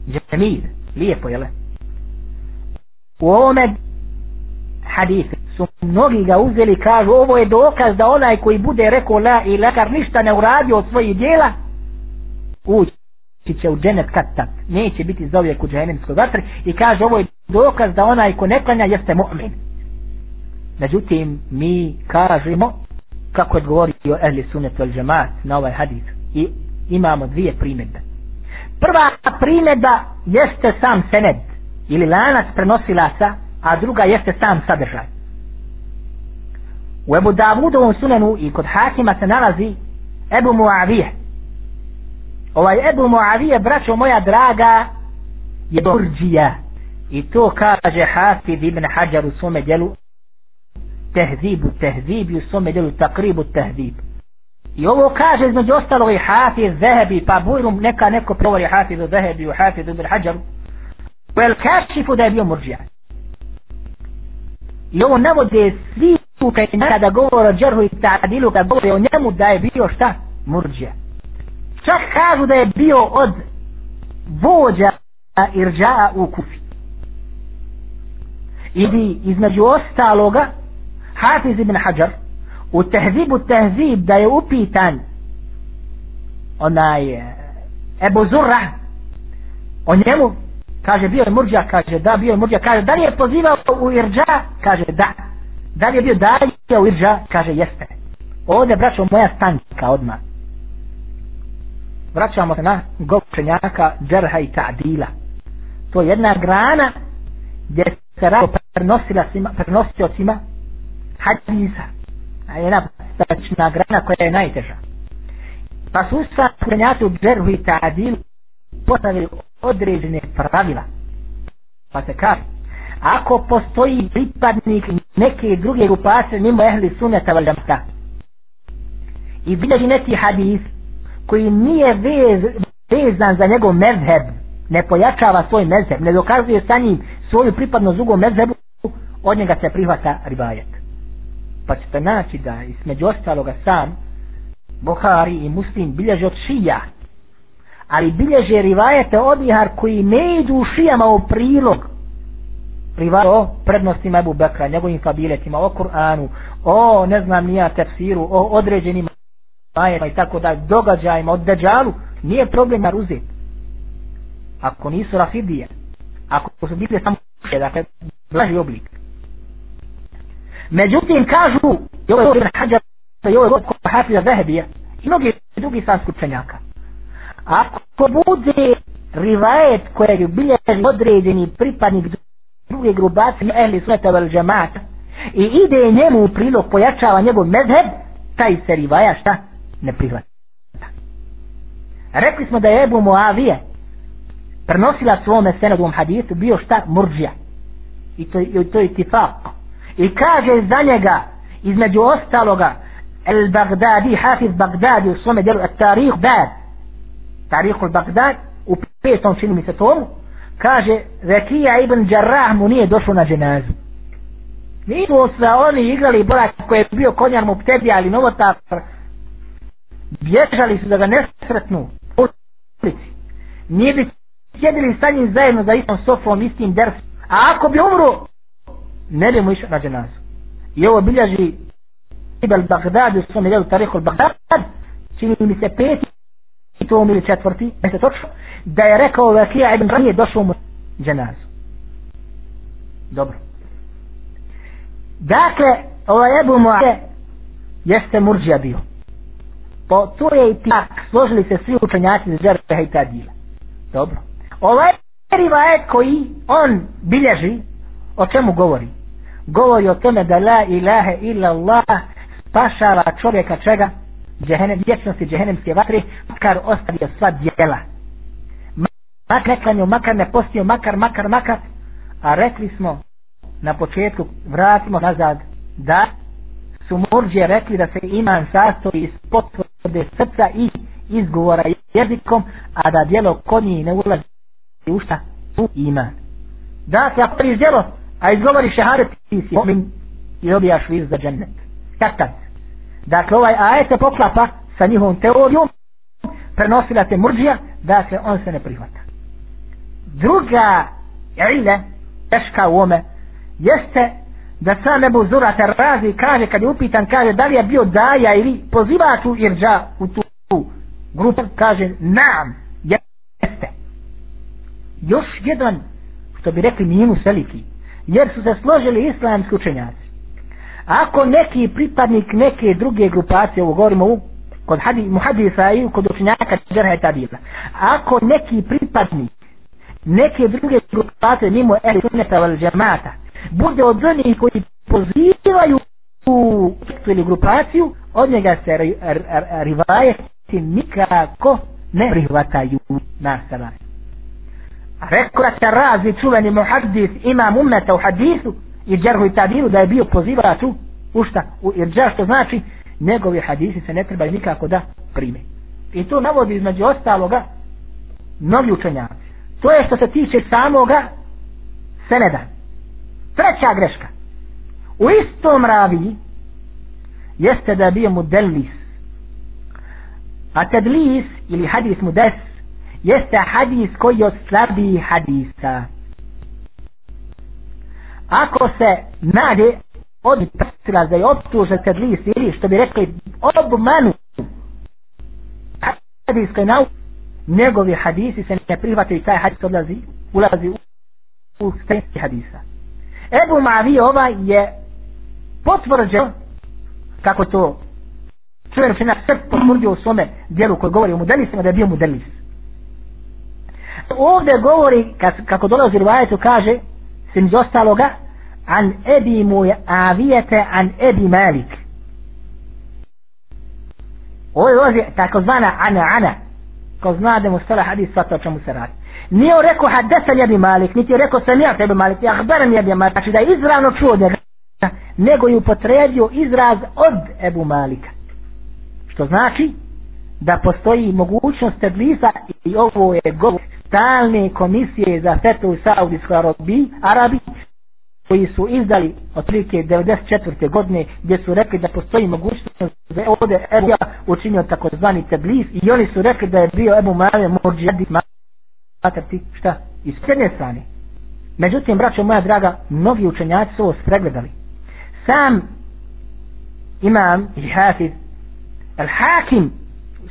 Džemir lijepo jele u ovome hadisu su mnogi ga uzeli kažu ovo je dokaz da onaj koji bude rekao la i lekar ništa ne uradio od svojih dijela ući će u dženet kad tak neće biti za uvijek u dženemskoj vatri. I kaže ovo je dokaz da onaj ko ne klanja jeste mu'min. Međutim mi kažemo kako je govorio ehli sunet al džemat na ovaj hadis i imamo dvije primjedbe. Prva primjedba jeste sam sened ili lanac prenosilaca a druga jeste sam sadržaj. U Ebu Davudovom sunenu i kod Hakima se nalazi Ebu Muavije ovaj Ebu Moavije braćo moja draga je Burđija i to kaže Hafid ibn Hajar u svome djelu tehzibu tehzib i u svome djelu takribu tehzib. I ovo kaže između ostalo i Hafid Zehebi pa bujrum neka neko provori Hafid Zehebi u Hafid ibn Hajar. U El Kašifu da je bio Murđija. I ovo navode svi kada govore o džerhu i ta'adilu kada govore o njemu da je bio šta? Murđija čak kažu da je bio od vođa irđa'a u kufi. Idi između ostaloga Hafiz ibn Hajar u tehzibu tehzib da je upitan onaj eh, Ebu Zurra o njemu kaže bio je murđa kaže da bio je murđa kaže da li je pozivao u irđa? Kaže da. Da li je bio dalje u irđa? Kaže jeste. Ovdje braćo moja stanka odmah vraćamo se na govčenjaka džerha i ta'dila. To je jedna grana gdje se rado prenosila svima, prenosio svima hadisa. A jedna pečna grana koja je najteža. Pa su sva učenjaci u džerhu i ta'dilu postavili određene pravila. Pa se kaže ako postoji pripadnik neke druge grupacije mimo ehli suneta valjamta i bilježi neki hadis koji nije vez, vezan za njegov mezheb ne pojačava svoj mezheb ne dokazuje sa njim svoju pripadnost drugom mezhebu od njega se prihvata ribajet. Pa ćete naći da između ostaloga sam Buhari i Muslim bilježe od šija ali bilježe rivajete od koji ne idu u šijama u prilog. Rivajete o prednostima Ebu Bekra njegovim fabiletima, o Kur'anu o ne znam nija tefsiru o određenim ajema i tako da događajima od deđalu nije problem nar uzeti ako nisu rafidije ako su bile samo dakle blaži oblik. Međutim kažu i ovo je Ibn Hajar i ovo je god koja Hafiza Zahebija i mnogi drugi sanski učenjaka. Ako bude rivajet kojeg bilježi određeni pripadnik druge grubacije ehli sunata vel džemata i ide njemu u prilog pojačava njegov medheb taj se rivaja šta? Ne prihvata rekli smo da je Ebu Moavije prenosila svome senadom hadisu bio šta? Murđija. I to, i to je tifak i kaže za njega između ostaloga El Bagdadi, Hafiz Bagdadi u svome djelu Tarih Bad. Tarih Bagdad u petom čini mi se tomu kaže Rekija ibn Đarrah mu nije došao na dženazu. Nisu se oni igrali borak koji je bio konjar mu ptebi ali novotar bježali su da ga ne sretnu u ulici. Nije bi sjedili sa njim zajedno za istom sofom istim dersom. A ako bi umru ne bi mu išao na dženazu. I ovo bilježi Ibel Bagdad u svom djelu Tarihu Bagdad čini mi se peti i to umili četvrti ne se točno da je rekao Vakija ibn Ranije došao mu dženazu. Dobro. Dakle ovaj Ebu Mu'aje jeste murđija bio po to je i tak. Složili se svi učenjaci za džerha i tadila. dobro. Ovaj rivajet koji on bilježi o čemu govori? Govori o tome da la ilaha illa Allah spašava čovjeka čega? Džehenem, vječnosti džehenemske vatre makar ostavio sva djela. Makar ne klanio, makar ne postio makar, makar, makar. A rekli smo na početku vratimo nazad da su murđe rekli da se iman sastoji iz potvrde srca i izgovora jezikom a da djelo kod njih ne ulazi u šta? u iman dakle ako priš djelo a izgovori šehadet ti si mu'min i dobijaš viz za džennet Kakad? dakle ovaj ajet se poklapa sa njihovom teorijom prenosila te murđija dakle on se ne prihvata druga ile teška u ome jeste da sam Ebu Zura te razi kaže kad je upitan kaže da li je bio daja ili pozivač u irđa u tu grupu kaže nam jeste. Još jedan što bi rekli minus veliki jer su se složili islamski učenjaci. Ako neki pripadnik neke druge grupacije ovo govorimo u kod hadi, muhadisa i kod učenjaka džerha i tabila ako neki pripadnik neke druge grupacije mimo ehli sunneta val džemata bude od onih koji pozivaju u ili grupaciju od njega se rivajeti nikako ne prihvataju na strane rekao da se razi čuveni muhadis imam umeta u hadisu i džerhu i tadiru da je bio pozivač u u šta? U irđa što znači njegovi hadisi se ne treba nikako da prime. I to navodi između ostaloga mnogi učenjaci. To je što se tiče samoga seneda. Treća greška. U istom ravi jeste da je bio mudelis. A tedlis ili hadis mudes jeste hadis koji je od hadisa. Ako se nade od prsila da je optužen tedlis ili što bi rekli obmanu hadijskoj nauki njegovi hadisi se ne prihvataju i taj hadis odlazi ulazi u, u hadisa Ebu Mavi ovaj je potvrđen kako to čujem čina sve potvrđio u svome dijelu koji govori o modelisima da je bio mudelis. Ovdje govori kako dolazi u vajetu kaže sem iz ostaloga an ebi muavijete an ebi malik. Ovo je takozvana ana ana ko zna da mu stala hadis sva čemu se radi nije on rekao hadesan jebi malik niti je rekao sam ja tebi malik ja hbaran jebi malik znači da je izravno čuo njega nego je upotredio izraz od Ebu Malika što znači da postoji mogućnost teblisa i ovo je govor stalne komisije za fetu u Saudijskoj Arabi, Arabi koji su izdali otprilike 94. godine gdje su rekli da postoji mogućnost da je ovdje Ebu učinio takozvani teblis i oni su rekli da je bio Ebu Male Murđadi smatrati šta? Iz jedne strane. Međutim, braćo moja draga, mnogi učenjaci su ovo spregledali. Sam imam i hafiz al hakim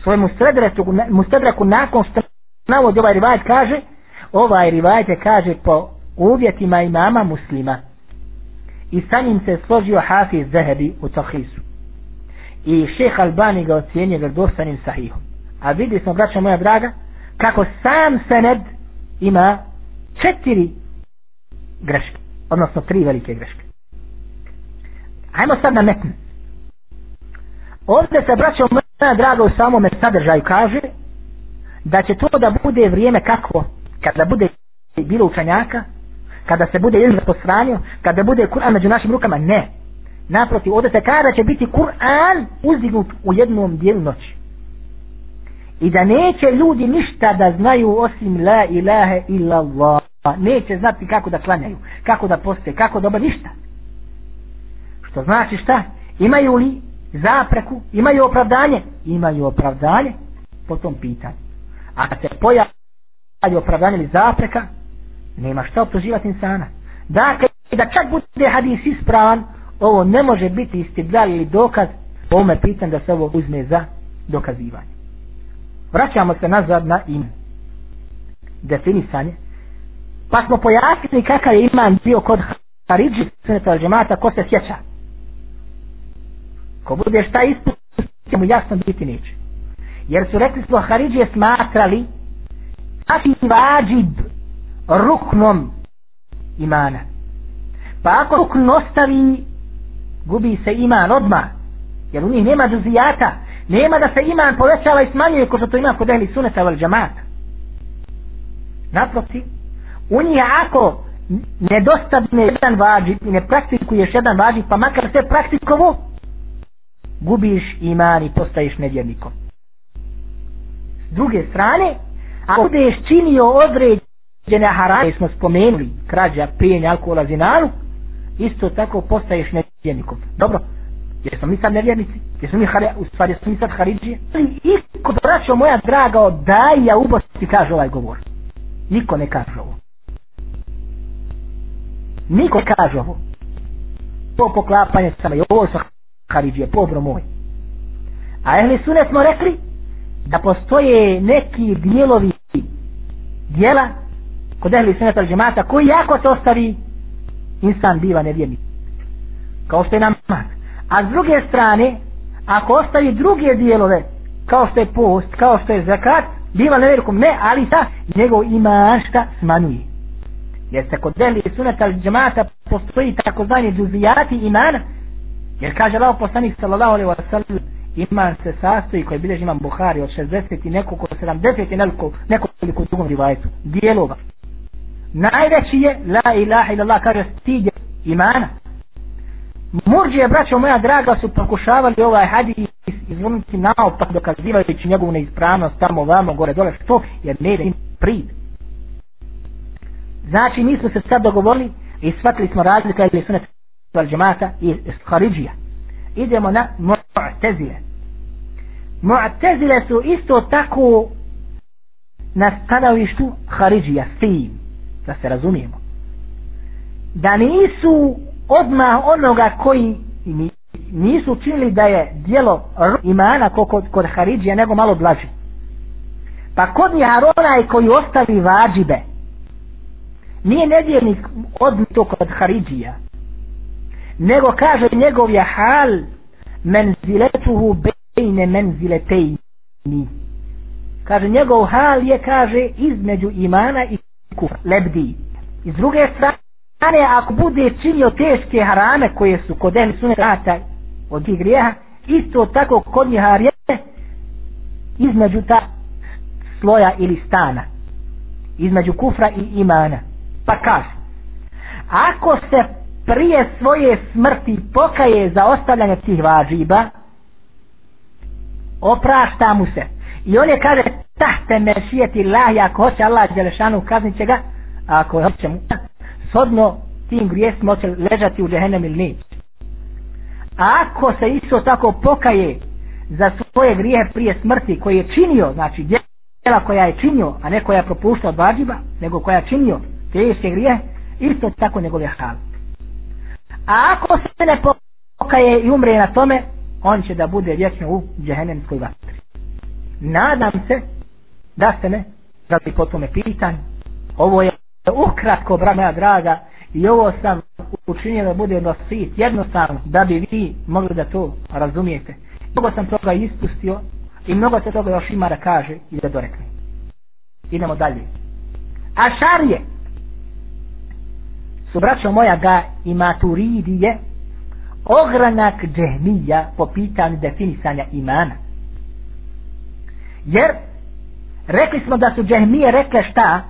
svojemu mustredraku nakon što navodi ovaj rivajt kaže ovaj rivajt kaže po uvjetima imama muslima i sa njim se složio Hafiz Zahebi u Tohisu. I šeh Albani ga ocjenio vjerodostanim sahihom. A vidi smo, braćo moja draga, kako sam sened ima četiri greške. Odnosno tri velike greške. Hajmo sad na metn. Ovdje se, braćo moja draga, u samome sadržaju kaže da će to da bude vrijeme kako? Kada bude bilo učenjaka, kada se bude ilm posranio, kada bude Kur'an među našim rukama, ne. Naprotiv, ovdje se kada će biti Kur'an uzdignut u jednom dijelu noći. I da neće ljudi ništa da znaju osim la ilaha illa Allah. Neće znati kako da klanjaju, kako da poste, kako da ništa. Što znači šta? Imaju li zapreku, imaju opravdanje? Imaju opravdanje po tom pitanju. A kad se pojavi opravdanje ili zapreka, nema šta optuživati insana. Dakle, da čak bude hadis ispravan, ovo ne može biti istidlal ili dokaz, po ome pitan da se ovo uzme za dokazivanje. Vraćamo se nazad na ime. Definisanje. Pa smo pojasnili kakav je iman bio kod Haridži, suneta džemata, ko se sjeća. Ko bude šta ispustio mu jasno biti neće. jer su rekli smo Haridžije smatrali sasvim vađib ruknom imana pa ako rukn ostavi gubi se iman odmah jer u njih nema džuzijata nema da se iman povećava i smanjuje ko što to ima kod ehli suneta val džamata naprotiv u njih ako nedostavne jedan vađib i ne praktikuješ jedan vađib pa makar se praktikovo gubiš iman i postaješ nevjernikom. S druge strane ako budeš činio određene harame smo spomenuli krađa, pijenje, alkohola, zinalu isto tako postaješ nevjernikom. Dobro Jesmo mi sad nevjernici? Jesmo mi hare, u stvari jesmo mi sad haridžije? Ali iko braćo moja draga od daja Bosni kaže ovaj govor. Niko ne kaže ovo. Niko ne kaže ovo. To poklapanje sama i ovo su haridžije, pobro moj. A ehli sune smo rekli da postoje neki dijelovi dijela kod ehli sune tal džemata koji jako se ostavi insan biva nevjernik. Kao što je namaz a s druge strane ako ostavi druge dijelove kao što je post, kao što je zakat biva velikom ne, ali ta njegov ima šta smanjuje. Jer se kod veli sunata džemata postoji takozvani džuzijati imana jer kaže Allah poslanik sallallahu alaihi wa sallam iman se sastoji koji bilježi imam Buhari od 60 i nekoliko 70 i nekoliko nekoliko drugom rivajetu dijelova. Najveći je la ilaha illallah kaže stidje imana. Murđije, braćo moja draga, su pokušavali ovaj hadis izvrnuti naopak dokazivajući njegovu neispravnost tamo vamo, gore, dole, što? Jer ne ide im prid. Znači, mi smo se sad dogovorili i shvatili smo razlika ili sunet al džemata i Haridžija. Idemo na Mu'tezile. Mu'tezile su isto tako na stanovištu Haridžija, s da se razumijemo. Da nisu odmah onoga koji nisu učinili da je dijelo imana kod, kod Haridžija nego malo blaži. Pa kod njih onaj koji ostavi vađibe. Nije nedjelnik odmito kod Haridžija nego kaže njegov je hal menziletuhu bejne menziletejni. Kaže njegov hal je kaže između imana i kufra lebdi. Iz druge strane strane ako bude činio teške harame koje su kod ehli suneta od tih grijeha isto tako kod njih harje između ta sloja ili stana između kufra i imana. Pa kaže ako se prije svoje smrti pokaje za ostavljanje tih vađiba oprašta mu se. I on je kaže tahte mešijeti lahi ako hoće Allah Đelešanu kaznit će ga ako hoće mu shodno tim grijesima će ležati u džehennem ili neće. A ako se isto tako pokaje za svoje grijehe prije smrti koje je činio, znači djela koja je činio, a ne koja je propuštao od vađiba, nego koja je činio teške grije, isto tako njegove je hal. A ako se ne pokaje i umre na tome, on će da bude vječno u džehennemskoj vatri. Nadam se da se ne radi po tome pitanju. Ovo je ukratko, bra moja draga, i ovo sam učinio da bude nosit jednostavno, da bi vi mogli da to razumijete. Mnogo sam toga ispustio i mnogo se toga još ima da kaže i da dorekne. Idemo dalje. A šarje su braćo moja ga i maturidije ogranak džehmija po pitanju definisanja imana. Jer rekli smo da su džehmije rekle šta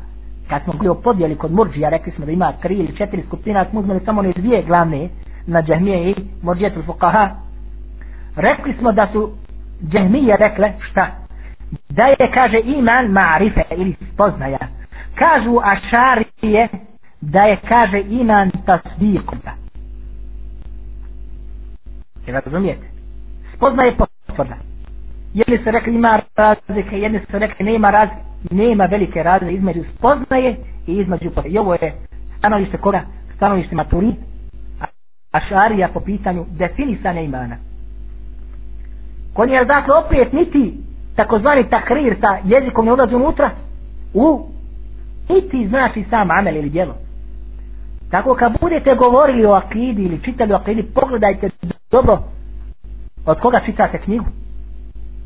kad smo govorili o podjeli kod Murđija, rekli smo da ima tri ili četiri skupina, smo uzmeli samo one dvije glavne na Džahmije i Murđijetul Fukaha. Rekli smo da su Džahmije rekle šta? Da je, kaže, iman ma'rife ili spoznaja. Kažu Ašarije da je, kaže, iman tasdikom. Je razumijete? Spoznaje potvrda. Jedni su rekli ima razlike, jedni su rekli nema razlike nema velike razlike između spoznaje i između i ovo je stanovište koga? Stanovište maturi a šarija po pitanju definisane imana. Kod je dakle opet niti takozvani takrir sa jezikom ne ulazi unutra u niti znači sam amel ili djelo. Tako kad budete govorili o akidi ili čitali o akidi pogledajte dobro od koga čitate knjigu.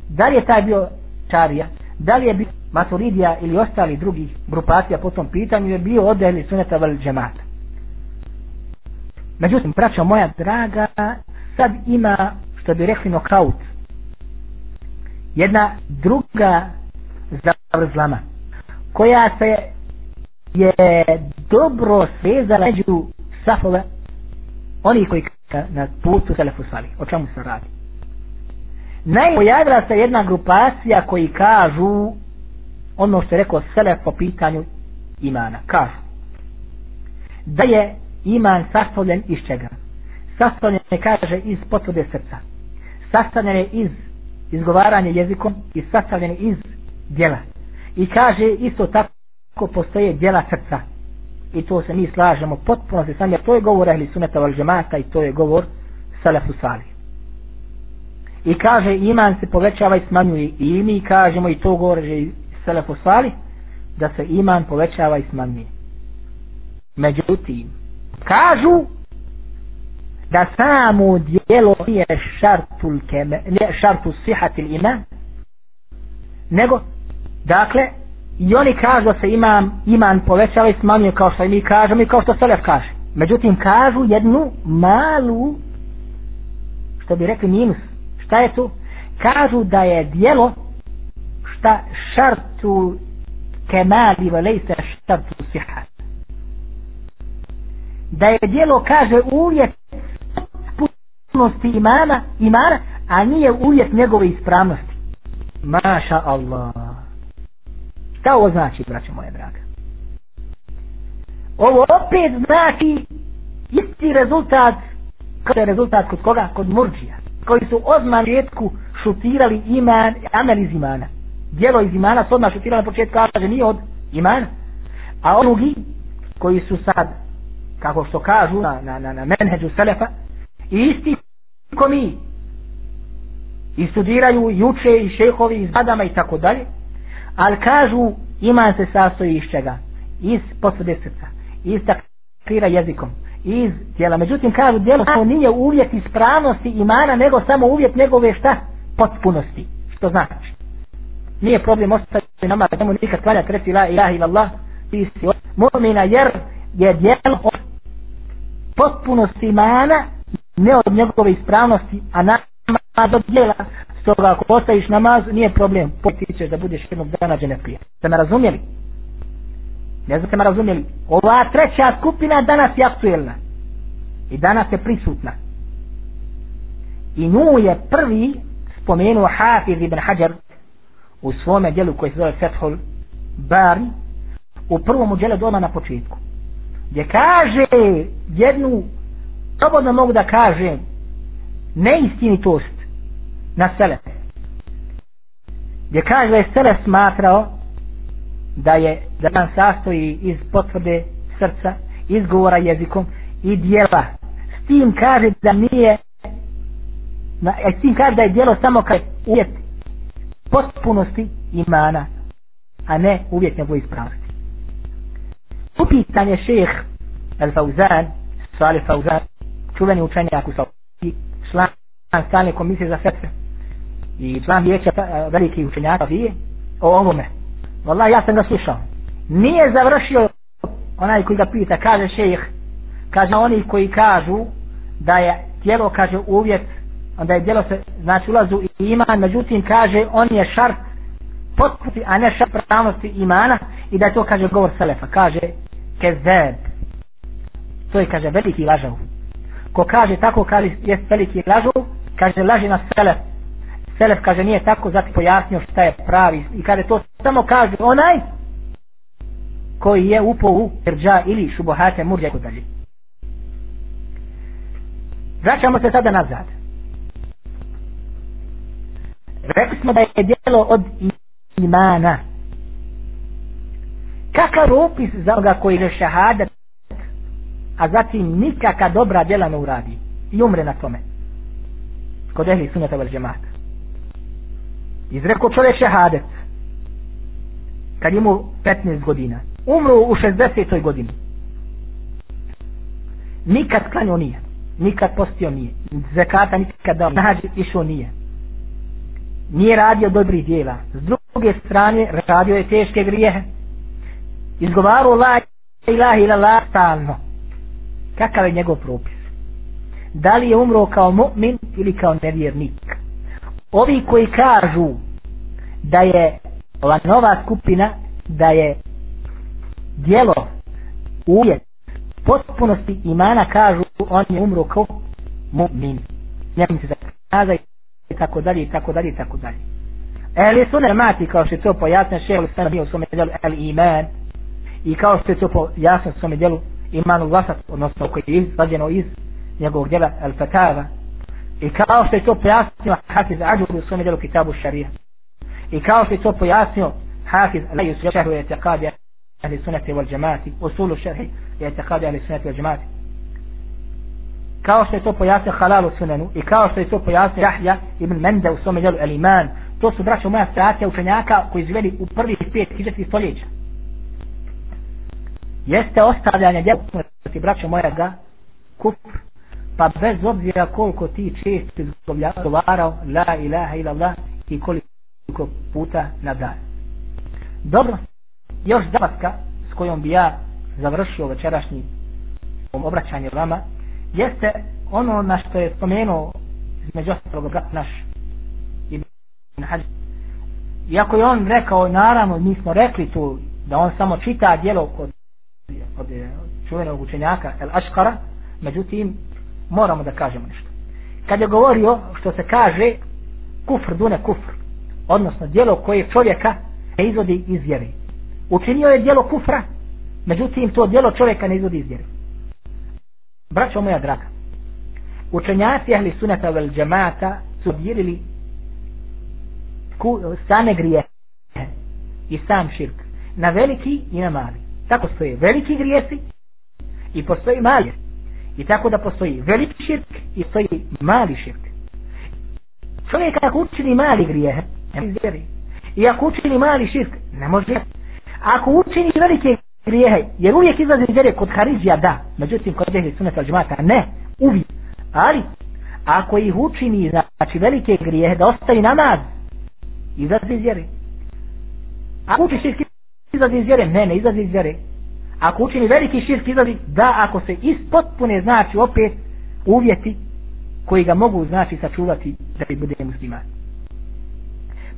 Da li je taj bio Čarija, da li je bio Maturidija ili ostali drugih grupacija po tom pitanju je bio od ehli suneta vel džemata. Međutim, braćo moja draga, sad ima, što bi rekli, nokaut. Jedna druga zavrzlama, koja se je dobro svezala među safove oni koji na putu telefu sali. O čemu se radi? Najpojavila se jedna grupacija koji kažu ono što je rekao Selef po pitanju imana. Kažu da je iman sastavljen iz čega? Sastavljen je, kaže, iz potvrde srca. Sastavljen je iz izgovaranja jezikom i sastavljen je iz djela. I kaže isto tako postoje djela srca. I to se mi slažemo potpuno se sam, jer to je govor ehli suneta Valžemata i to je govor Selefu Salih. I kaže iman se povećava i smanjuje i mi kažemo i to govore i Selefu Salih da se iman povećava i smanjuje. Međutim, kažu da samo dijelo nije šartul keme, ne šartul sihatil iman, nego, dakle, i oni kažu da se imam, iman povećava i smanjuje kao što mi kažemo i kao što Selef kaže. Međutim, kažu jednu malu, što bi rekli minus, šta je tu? Kažu da je dijelo šta šartu kemali velejse šartu sihat da je dijelo kaže uvjet potpunosti imana, imana, a nije uvjet njegove ispravnosti. Maša Allah. Šta ovo znači, braće moje draga? Ovo opet znači isti rezultat kada je rezultat kod koga? Kod murđija. Koji su odmah rijetku šutirali iman, amel iz imana. Djelo iz imana su odmah šutirali na početku, kaže nije od imana. A onugi koji su sad kako što kažu na, na, na, na menheđu selefa isti ko mi i studiraju i i šehovi iz badama i tako dalje ali kažu iman se sastoji iz čega iz potvrde srca iz takvira jezikom iz djela međutim kažu djelo to nije uvjet ispravnosti imana nego samo uvjet njegove šta potpunosti što znači nije problem ostaviti nama da mu nikad klanjati reci la ilaha illallah ti si mu'mina jer je djelo od potpunosti imana, ne od njegove ispravnosti, a namaz od djela. Stoga ako postaviš namaz, nije problem. Poti ćeš da budeš jednog dana džene prije. Ste me razumjeli? Ne znam ste me razumjeli. Ova treća skupina danas je aktuelna. I danas je prisutna. I nju je prvi spomenuo Hafiz ibn Hajar u svome dijelu koji se zove Fethul Bari u prvom uđele doma na početku gdje kaže jednu slobodno mogu da kažem neistinitost na sele gdje kaže da je sele smatrao da je da nam sastoji iz potvrde srca izgovora jezikom i dijela s tim kaže da nije na, e, s tim kaže da je dijelo samo kad uvjet potpunosti imana a ne uvjet njegove ispravnosti upitan je šeheh El Fauzan, Salih Fauzan, čuveni učenjak u Saudi, član stalne komisije za fetve i član vijeća eh, veliki učenjaka vije o ovome. Wallah, ja sam ga slušao. Nije završio onaj koji ga pita, kaže šejih, kaže oni koji kažu da je tijelo, kaže uvjet, onda je djelo se, znači ulazu i iman, međutim kaže on je šart potputi, a ne šart pravnosti imana i da to kaže govor Selefa, kaže kezeb. To je kaže veliki lažav ko kaže tako kaže je veliki lažav kaže laži na selef selef kaže nije tako zato pojasnio šta je pravi. I kada to samo kaže onaj koji je upo u irđa ili šubohate murđa i dalje. Vraćamo se sada nazad. Rekli smo da je djelo od imana. Kakav opis za onoga koji je šahadat a zatim nikaka dobra djela ne uradi i umre na tome. Kod ehli sunata vel džemata izreko čovjek šehadet. kad imao 15 godina. Umro u 60. godini. Nikad klanio nije. Nikad postio nije. Zekata nikad dao. Nađe išao nije. Nije radio dobrih djela. S druge strane radio je teške grijehe. Izgovarao la ilaha ila la stalno. Kakav je njegov propis? Da li je umro kao mu'min ili kao nevjernik? Ovi koji kažu da je ova nova skupina da je dijelo uvjet potpunosti imana kažu on je umro kao mu'min. Njemu se zakazaj i tako dalje i tako dalje i tako dalje. Ali su mati kao što je to pojasnio šehol stana bio u svome djelu el iman. I kao što je to pojasnio u svome djelu imanu vlasat odnosno koji je izvađeno iz njegovog djela el fatava i kao što je to pojasnio Hafiz Ađur u svome djelu kitabu šarija. I kao što je to pojasnio Hafiz Lajus šehru je ahli sunati wal džemati usulu šerhi je teqadija ahli sunati wal džemati kao što je to pojasnio Halal u sunanu i kao što je to pojasnio Jahja ibn Mende u svome djelu El Iman to su braćo moja stracija učenjaka koji izveli u prvih pet hiđetih stoljeća. Jeste ostavljanje djelu braćo moja ga kufr pa bez obzira koliko ti često izgovarao la ilaha ila Allah i koliko puta na dan. Dobro još zapaska s kojom bi ja završio večerašnji obraćanje vama jeste ono na što je spomenuo između ostalog brat naš Ibn Hađ iako je on rekao naravno mi smo rekli tu da on samo čita dijelo kod, kod čuvenog učenjaka El Aškara međutim moramo da kažemo nešto. Kad je govorio što se kaže kufr dune kufr odnosno dijelo koje čovjeka ne izvodi iz vjere. Učinio je dijelo kufra međutim to dijelo čovjeka ne izvodi iz vjere. Braćo moja draga učenjaci ahli sunata vel džemata su dirili stane grije i sam širk na veliki i na mali. Tako stoje veliki grijesi i postoji mali i tako da postoji veliki širk i postoji mali širk čovjek ako učini mali grije i ako učini mali širk ne može ako učini velike grijehe, jer uvijek izlazi iz vjere kod Harizija, da, međutim kod Ehli Sunnata al džemata, ne, uvijek, ali ako ih učini, znači velike grijehe, da ostavi namaz, izlazi iz vjere. Ako uči širk, izlazi iz vjere, ne, ne izlazi iz vjere Ako učini veliki širk, izlazi, da, ako se ispotpune, znači opet uvjeti koji ga mogu, znači, sačuvati da bi bude musliman.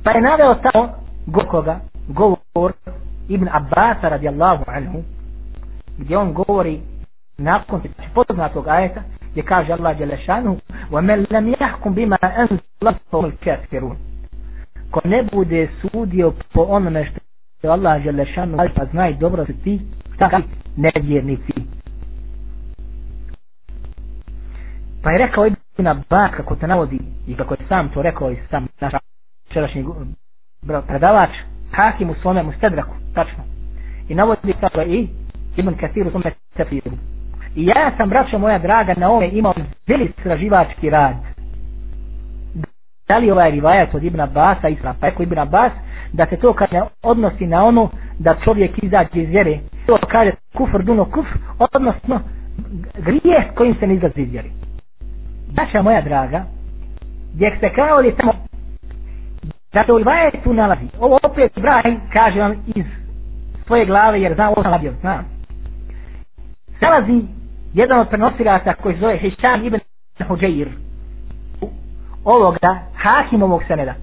Pa je naveo tamo gokoga, govor Ibn Abbas radijallahu anhu gdje on govori nakon poznatog ajeta gdje kaže Allah Đelešanu وَمَنْ لَمْ يَحْكُمْ بِمَا أَنْزَلَ اللَّهُ الْكَافِرُونَ ko ne bude sudio po onome što je Allah Đelešanu pa znaj dobro se ti šta nevjernici pa je rekao Ibn Abbas kako se navodi i kako je sam to rekao i sam naš včerašnji predavač Hakim u svome Mustedraku, tačno. I navodi tako i Ibn Kathir u svome Tefiru. I ja sam, braćo moja draga, na ome imao velik straživački rad. Da li ovaj rivajat od Ibn Abbas, Isra, pa eko Ibn Abbas, da se to kad ne odnosi na ono da čovjek izađe iz vjere, to kaže kufr duno kufr, odnosno grije kojim se ne izlazi iz vjeri. Daša moja draga, gdje se kao li samo da se u tu nalazi. Ovo opet Ibrahim kaže vam iz svoje glave jer zna ovo sam labio, znam. Nalazi jedan od prenosilaca koji se zove Hišam ibn Hođeir ovoga Hakimovog seneda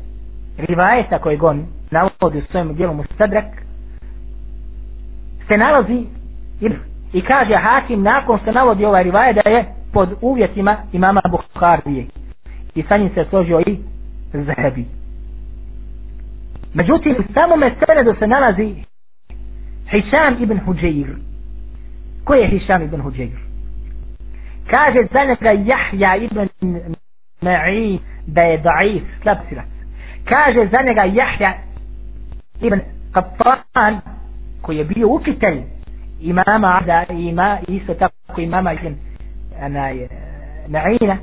rivajeta koji gon navodi u svojem dijelu Mustadrak se nalazi i kaže Hakim nakon što navodi ovaj rivaje da je pod uvjetima imama Bukharije i sa njim se složio i Zahebi Međutim, u samome senedu se nalazi Hisham ibn Huđeir. Ko je Hisham ibn Huđeir? Kaže za njega Jahja ibn Ma'i da je daif, slab silac. Kaže za njega Jahja ibn Qattan koji je bio učitelj imama da ima isto tako imama ibn eh, Naina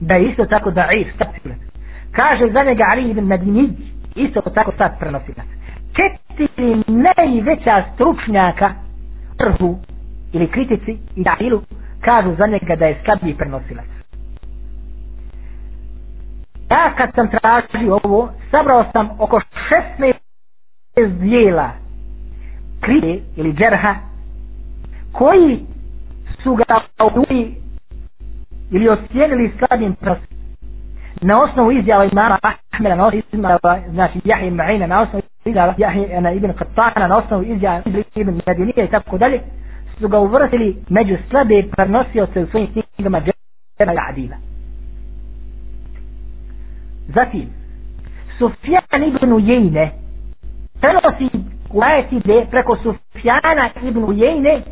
da je isto tako daif, slab. Kaže za njega Ali ibn Nadinij isto tako sad prenosilac. Četiri najveća stručnjaka prvu ili kritici i dahilu kažu za njega da je slabiji prenosilac. Ja kad sam tražio ovo, sabrao sam oko 16 dijela krije ili džerha koji su ga uvijek ili ocijenili slabim prosim na osnovu izjava imama Ahmeda na osnovu izjava znači Jahije Ma'ina na osnovu izjava Jahije na Ibn Qattana na osnovu izjava Ibn Medinija i tako dalje su ga uvrstili među slabe prenosioce u svojim knjigama Džera i Adila zatim Sufjan ibn Ujejne prenosi Kuatide preko Sufjana ibn Ujejne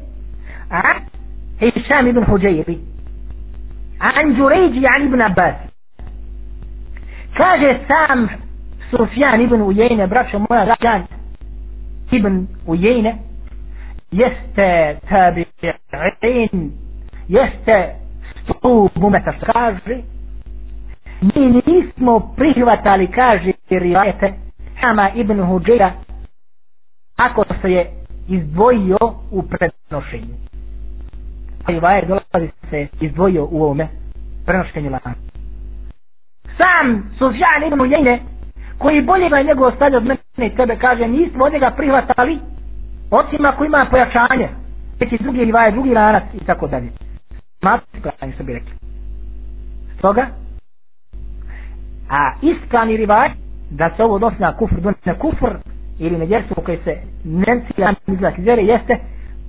a Hisham ibn Huđejbi an Đuređi an ibn Abbas. Kaže sam Sufjan ibn Ujejne braćo moja rađan ibn Ujejne jeste tabi'in jeste stup mu metastraži mi nismo prihvatali kaže rivajete Hama ibn Huđeja ako se je izdvojio u prenošenju. Rivajet dolazi se izdvojio u ovome prenošenju lana. Sam Sufjan ibn Ujene koji bolje ga je nego stavio od mene i tebe kaže nismo od njega prihvatali osim ako ima pojačanje neki drugi rivaje, drugi lanac i tako dalje. Smatri ispravljanje, što bi rekli. Stoga a ispravni rivaj da se ovo odnosi na kufr na kufr ili na koje se nemci izlaki zere jeste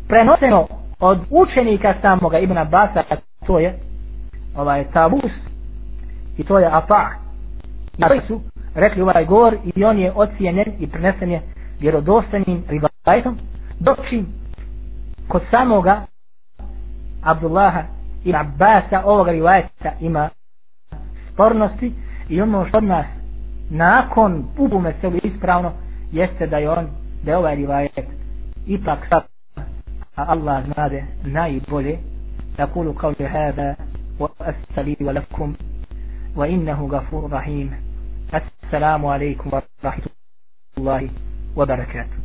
prenoseno od učenika samoga Ibn Abasa to je ovaj tabus i to je Afa i koji su rekli ovaj govor i on je ocijenjen i prenesen je vjerodostanim rivajtom doći kod samoga Abdullaha i Abbasa ovoga rivajta ima spornosti i ono što od nas nakon ubume se ispravno jeste da je on da je ovaj rivajet ipak sad a Allah znade najbolje يقول قول هذا وأستلي ولكم. وإنه غفور رحيم. السلام عليكم ورحمة الله وبركاته.